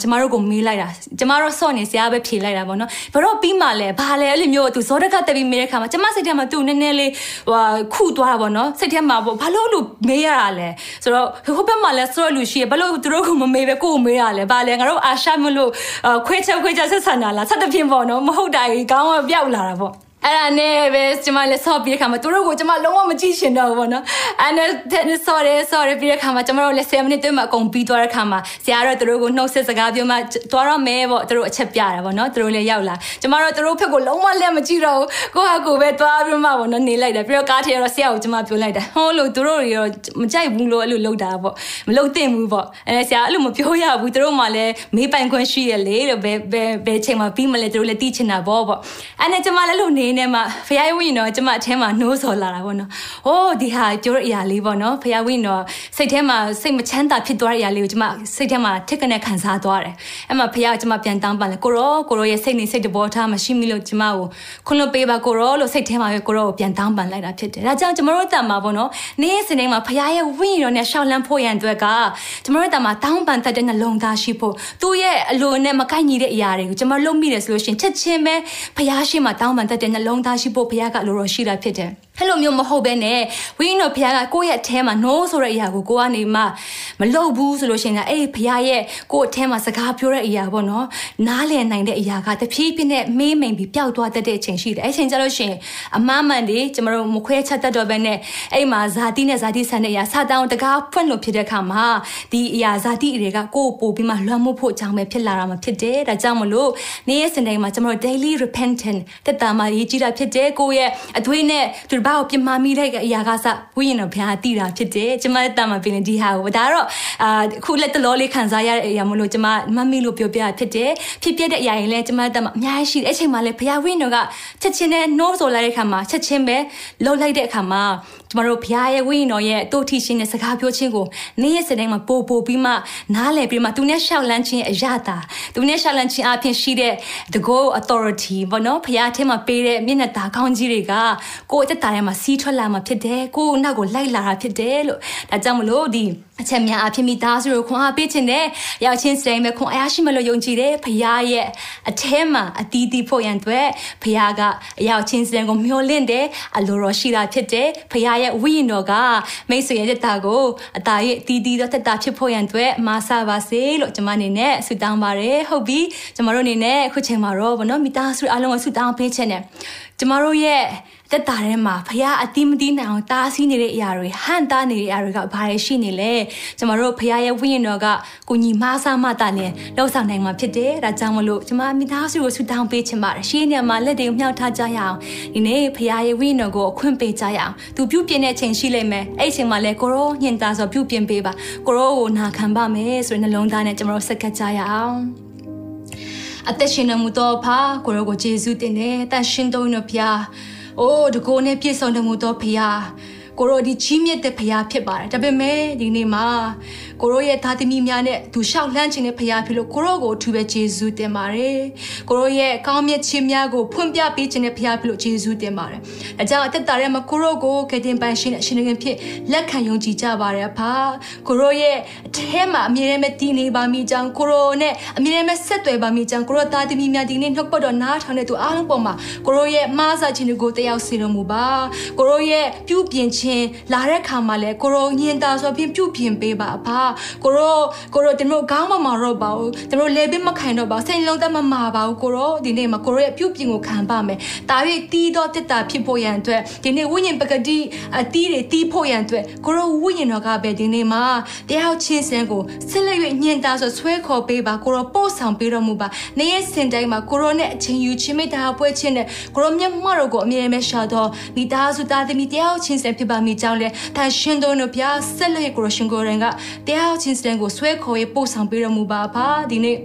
ကျမတို့ကိုမေးလိုက်တာ။ကျမတို့ဆော့နေစရာပဲဖြေလိုက်တာပေါ့နော်။ဘတော့ပြီးမှလဲဘာလဲအဲ့လိုမျိုးသူဇောတကတက်ပြီးမေးတဲ့ခါမှာကျမစိတ်ထဲမှာသူ့နည်းနည်းလေးဟိုခုသွားတာပေါ့နော်။စိတ်ထဲမှာပေါ့ဘာလို့လို့မေးရတာလဲ။ဆိုတော့ဟိုဘက်မှာလဲဆော့လူရှိရဘာလို့သူတို့ကမမေးပဲကိုကိုမေးရလဲ။ဘာလဲငါတို့အာရှမလို့ခွဲချက်ခွဲချက်ဆက်ဆံတာလား။ဆက်တဖြင့်ပေါ့နော်မဟုတ်တာကြီးကောင်းကပြောက်လာတာပေါ့ အဲ့ဒါနဲ့ပဲကျမလည်းဆော့ပြီးတဲ့ခါမှာသူတို့ကိုကျမလုံးဝမကြည့်ရှင်တော့ဘူးပေါ့နော်အဲ့နဲ့ဆော့ရဲဆော့ရဲပြီးတဲ့ခါမှာကျမတို့လည်း10မိနစ်တွင်းမှာအကုန်ပြီးသွားတဲ့ခါမှာဆရာတော့သူတို့ကိုနှုတ်ဆက်စကားပြောမှသွားတော့မဲပေါ့သူတို့အချက်ပြတာပေါ့နော်သူတို့လည်းရောက်လာကျမတို့သူတို့ဖက်ကိုလုံးဝလက်မကြည့်တော့ဘူးကိုဟာကိုပဲသွားပြီးမှပေါ့နော်နေလိုက်တယ်ပြီးတော့ကားထဲတော့ဆရာကိုကျမပြောလိုက်တယ်ဟောလို့သူတို့တွေရောမကြိုက်ဘူးလို့အဲ့လိုလုပ်တာပေါ့မလုပ်သင့်ဘူးပေါ့အဲဆရာအဲ့လိုမပြောရဘူးသူတို့မှလည်းမေးပိုင်ခွင့်ရှိရလေလို့ဘယ်ဘယ်ဘယ်ချိန်မှာပြီးမလဲသူတို့လည်းသိချင်တာပေါ့ပေါ့အဲ့နဲ့ကျမလည်းလို့နေနေမှာဖယားဝင်းတော့ကျမအထဲမှာနှိုးဆော်လာတာပေါ့နော်။အိုးဒီဟာပြောတဲ့အရာလေးပေါ့နော်။ဖယားဝင်းတော့စိတ်ထဲမှာစိတ်မချမ်းသာဖြစ်သွားတဲ့အရာလေးကိုကျမစိတ်ထဲမှာထက်ကနေခံစားသွားတယ်။အဲ့မှာဖယားကကျမပြန်တောင်းပန်လဲကိုရောကိုရောရဲ့စိတ်နေစိတ်တဘောထားမရှိမိလို့ကျမကိုခွန်းလို့ပေးပါကိုရောလို့စိတ်ထဲမှာပဲကိုရောကိုပြန်တောင်းပန်လိုက်တာဖြစ်တယ်။ဒါကြောင့်ကျမတို့တန်မှာပေါ့နော်။နေ့စဉ်တိုင်းမှာဖယားရဲ့ဝင်းရောနဲ့ရှောက်လန်းဖို့ရန်အတွက်ကကျမတို့တန်မှာတောင်းပန်တတ်တဲ့နှလုံးသားရှိဖို့သူ့ရဲ့အလိုနဲ့မကိုက်ညီတဲ့အရာတွေကိုကျမလုပ်မိတယ်ဆိုလို့ရှိရင်ချက်ချင်းပဲဖယားရှိမှတောင်းပန်တတ်တဲ့နှလုံးသားရှိဖို့ဘုရားကလိုတော်ရှိတာဖြစ်တယ် အဲ့လိုမျိုးမဟုတ်ဘဲနဲ့ဝိညာဉ်တော်ဘုရားကကိုယ့်ရဲ့အထဲမှာ no ဆိုတဲ့အရာကိုကိုကနေမှမလုပ်ဘူးဆိုလို့ရှိရင်အဲ့ဘုရားရဲ့ကိုယ့်အထဲမှာစကားပြောတဲ့အရာပေါ့နော်နားလည်နိုင်တဲ့အရာကတဖြည်းဖြည်းနဲ့မေးမိန်ပြီးပျောက်သွားတတ်တဲ့အချိန်ရှိတယ်အဲ့ချိန်ကျလို့ရှိရင်အမမှန်တွေကျမတို့မခွဲချက်တတ်တော့ဘဲနဲ့အဲ့မှာဇာတိနဲ့ဇာတိဆန်တဲ့အရာစာတန်တကားဖွင့်လို့ဖြစ်တဲ့အခါမှာဒီအရာဇာတိတွေကကိုယ့်ပို့ပြီးမှလွှမ်းမိုးဖို့အကြောင်းပဲဖြစ်လာတာမှဖြစ်တယ်ဒါကြောင့်မလို့နေ့ရက်စင်တိုင်းမှာကျမတို့ daily repentant တက်တာမှရေးကြည့်တာဖြစ်တယ်ကိုယ့်ရဲ့အသွေးနဲ့သူတစ်ပါးကိုပြမမိတဲ့အရာကစဝိညာဉ်တော်ဘုရားတည်တာဖြစ်တယ်ကျမတတ်မှာပြင်ဒီဟာကိုဒါတော့အာခုလက်တလောလေးခံစားရတဲ့အရာမလို့ကျမမမီလို့ပြောပြဖြစ်တယ်ဖြစ်ပြတဲ့အရာတွေလည်းကျမတတ်မှာအများကြီးရှိတယ်အချိန်မှလည်းဘုရားဝိညာဉ်တော်ကချက်ချင်းနဲ့နှိုးဆိုလိုက်တဲ့အခါမှာချက်ချင်းပဲလှုပ်လိုက်တဲ့အခါမှာ ကျမတို့ဘုရားရဲ့ဝိညာဉ်တော်ရဲ့တို့ထီရှင်တဲ့စကားပြောခြင်းကိုနေ့ရက်စတဲ့မှာပို့ပို့ပြီးမှနားလည်ပြီးမှသူနဲ့ရှောက်လန်းခြင်းအရာတာသူနဲ့ရှောက်လန်းခြင်းအပြင်ရှိတဲ့ the go authority ဘောနော်ဘုရားထဲမှာပေးတဲ့မျက်နှာသားကောင်းကြီးတွေကကိုယ့်အသက်တာထဲမှာစီးထွက်လာမှာဖြစ်တယ်ကိုယ့်နောက်ကိုလိုက်လာတာဖြစ်တယ်လို့ဒါကြောင့်မလို့ဒီအချက်များအဖြစ်မိသားစုကိုခွန်အားပေးခြင်းနဲ့ရောက်ချင်းစတိုင်းပဲခွန်အားရှိမလို့ယုံကြည်တယ်ဖခင်ရဲ့အထဲမှာအတီးတီးဖို့ရန်အတွက်ဖခင်ကအရောက်ချင်းစတိုင်းကိုမျှော်လင့်တယ်အလိုတော်ရှိတာဖြစ်တယ်ဖခင်ရဲ့ဝိညာဉ်တော်ကမိတ်ဆွေရဲ့တက်တာကိုအတာရဲ့အတီးတီးသောတက်တာဖြစ်ဖို့ရန်အတွက်မာဆပါစေလို့ကျွန်မအနေနဲ့ဆုတောင်းပါတယ်ဟုတ်ပြီကျွန်မတို့အနေနဲ့အခုချိန်မှာတော့ဗောနော်မိသားစုအားလုံးကိုဆုတောင်းပေးခြင်းနဲ့ကျမတို့ရဲ့ တက်တာထဲမှာဖះအတိမတိနိုင်အောင်တားဆီးနေတဲ့အရာတွေဟန်တားနေတဲ့အရာတွေကဘာတွေရှိနေလဲကျမတို့ဖះရဲ့ဝိညာဉ်တော်ကကိုညီမားစားမတာနဲ့လှုပ်ဆောင်နိုင်မှာဖြစ်တယ်ဒါကြောင့်မလို့ကျမမိသားစုကိုဆုတောင်းပေးချင်ပါတယ်ရှေးနေမှာလက်တွေကိုမြှောက်ထားကြရအောင်ဒီနေ့ဖះရဲ့ဝိညာဉ်တော်ကိုအခွင့်ပေးကြရအောင်သူပြုပြင်တဲ့ချိန်ရှိလိမ့်မယ်အဲ့ဒီချိန်မှာလဲကိုရောညင်သားဆိုပြုပြင်ပေးပါကိုရောကိုနာခံပါမယ်ဆိုတဲ့နှလုံးသားနဲ့ကျမတို့ဆက်ကပ်ကြရအောင်အသက်ရှင်နေမှုတော့ဖာကိုရောကိုယေရှုတင်တယ်တန်ရှင်တော်နော်ဖျား အိုးတကိုးနဲ့ပြည့်စုံတော်မူသောဖျားကိုရောဒီကြီးမြတ်တဲ့ဖရားဖြစ်ပါတယ်ဒါပေမဲ့ဒီနေ့မှာ ကိုရောရဲ့သားသမီးများနဲ့သူလျှောက်လှမ်းခြင်းတဲ့ဖရားဖြစ်လို့ကိုရောကိုအထူးပဲယေရှုတင်ပါတယ်ကိုရောရဲ့ကောင်းမြတ်ခြင်းများကိုဖွင့်ပြပေးခြင်းတဲ့ဖရားဖြစ်လို့ယေရှုတင်ပါတယ်ဒါကြောင့်အသက်တာထဲမှာကိုရောကိုကတင်ပိုင်ရှင်နဲ့ရှင်ငယ်ဖြစ်လက်ခံယုံကြည်ကြပါတယ်ဖာကိုရောရဲ့အထဲမှာအမြဲတမ်းတည်နေပါမိကြောင်းကိုရောနဲ့အမြဲတမ်းဆက်သွယ်ပါမိကြောင်းကိုရောသားသမီးများဒီနေ့နှုတ်ပတ်တော်နားထောင်တဲ့သူအားလုံးပေါ်မှာကိုရောရဲ့မားစာခြင်းကိုတယောက်စီတော်မူပါကိုရောရဲ့ပြုပြင်ခြင်းလာတဲ့ခါမှာလဲကိုရောညင်တာဆိုဖြင့်ပြုပြင်ပေးပါအဖကိုရောကိုရောတင်တို့ခေါင်းမမာတော့ပါဘူးတင်တို့လေပင်မခိုင်တော့ပါစိတ်လုံးသက်မမာပါဘူးကိုရောဒီနေ့မှာကိုရောရဲ့ပြုပြင်ကိုခံပါမယ်ဒါ၍တီးတော့တက်တာဖြစ်ဖို့ရန်အတွက်ဒီနေ့ဝိညာဉ်ပကတိအတီးတွေတီးဖို့ရန်အတွက်ကိုရောဝိညာဉ်တော်ကပဲဒီနေ့မှာတရားချင်းစံကိုဆက်လက်၍ညင်တာဆိုဆွဲခေါ်ပေးပါကိုရောပို့ဆောင်ပေးတော်မူပါနေ့ရက်စင်တိုင်းမှာကိုရောနဲ့အချင်းယူချင်းမိသားပွဲချင်းနဲ့ကိုရောမျက်မှောက်တော်ကိုအမြဲတမ်းရှာတော့မိသားစုသားသမီးတရားချင်းစံဖြစ်ပါမိကြောင်းလဲဒါရှင်တော်တို့ပြဆက်လက်ကိုရှင်ကိုရင်ကတရားချင်းစတန်ကိုဆွဲခေါ်ရေးပို့ဆောင်ပေးရမှုပါပါဒီနေ့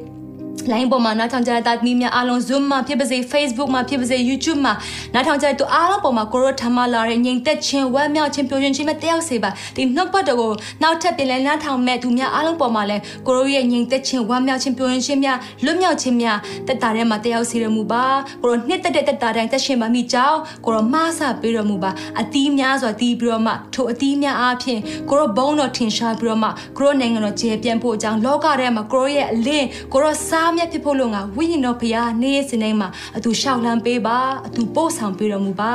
လိုင်းပေါ်မှာနားထောင်ကြတဲ့တာသမီးများအားလုံး Zoom မှာဖြစ်ပါစေ Facebook မှာဖြစ်ပါစေ YouTube မှာနားထောင်ကြတဲ့သူအားလုံးပေါ်မှာကိုရိုထမလာတဲ့ငြိမ်သက်ခြင်းဝမ်းမြောက်ခြင်းပျော်ရွှင်ခြင်းနဲ့တယောက်စေပါဒီနှုတ်ပတ်တော်ကိုနောက်ထပ်ပြန်လဲနားထောင်မဲ့သူများအားလုံးပေါ်မှာလဲကိုရိုရဲ့ငြိမ်သက်ခြင်းဝမ်းမြောက်ခြင်းပျော်ရွှင်ခြင်းများလွတ်မြောက်ခြင်းများတက်တာထဲမှာတယောက်စေရမှုပါကိုရိုနှစ်သက်တဲ့တက်တာတိုင်းသက်ရှင်ပါမိကြောင်းကိုရိုမှားဆပေးတော်မူပါအတီးများစွာတီးပြီးတော့မှထိုအတီးများအားဖြင့်ကိုရိုဘုံတော်ထင်ရှားပြီးတော့မှကိုရိုနိုင်ငံတော်ကျေပြန့်ဖို့အကြောင်းလောကထဲမှာကိုရိုရဲ့အလင်းကိုရိုစားမြတ်ဖြစ်ဖို့လို့ငါဝိညာဉ်တော်ဖရာနေ့စဉ်တိုင်းမှာအတူရှောက်လန်းပေးပါအတူပို့ဆောင်ပေးတော်မူပါ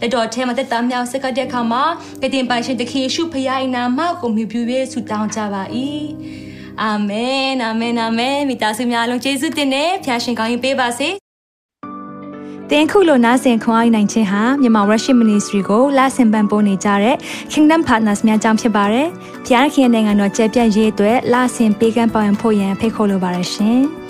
လက်တော်ထဲမှာတက်တာမြောက်စကတဲ့အခါမှာကတင်ပိုင်ရှင်တခင်ယေရှုဖရာ၏နာမကိုမြှုပ်ပြည့်ဆုတောင်းကြပါ၏အာမင်အာမင်အာမင်မိသားစုများလုံးယေရှုတင်နဲ့ဖျာရှင်ကောင်းရင်ပေးပါစေတင်ခုလိုနာဆင်ခွန်အားနိုင်ခြင်းဟာမြန်မာ Worship Ministry ကိုလာဆင်ပန်ပိုးနေကြတဲ့ Kingdom Partners များအကြောင်းဖြစ်ပါတယ်။ဖျားခင်နိုင်ငံတော်ကျယ်ပြန့်ရေးအတွက်လာဆင်ပေးကမ်းပောင်းဖို့ရန်ဖိတ်ခေါ်လိုပါတယ်ရှင်။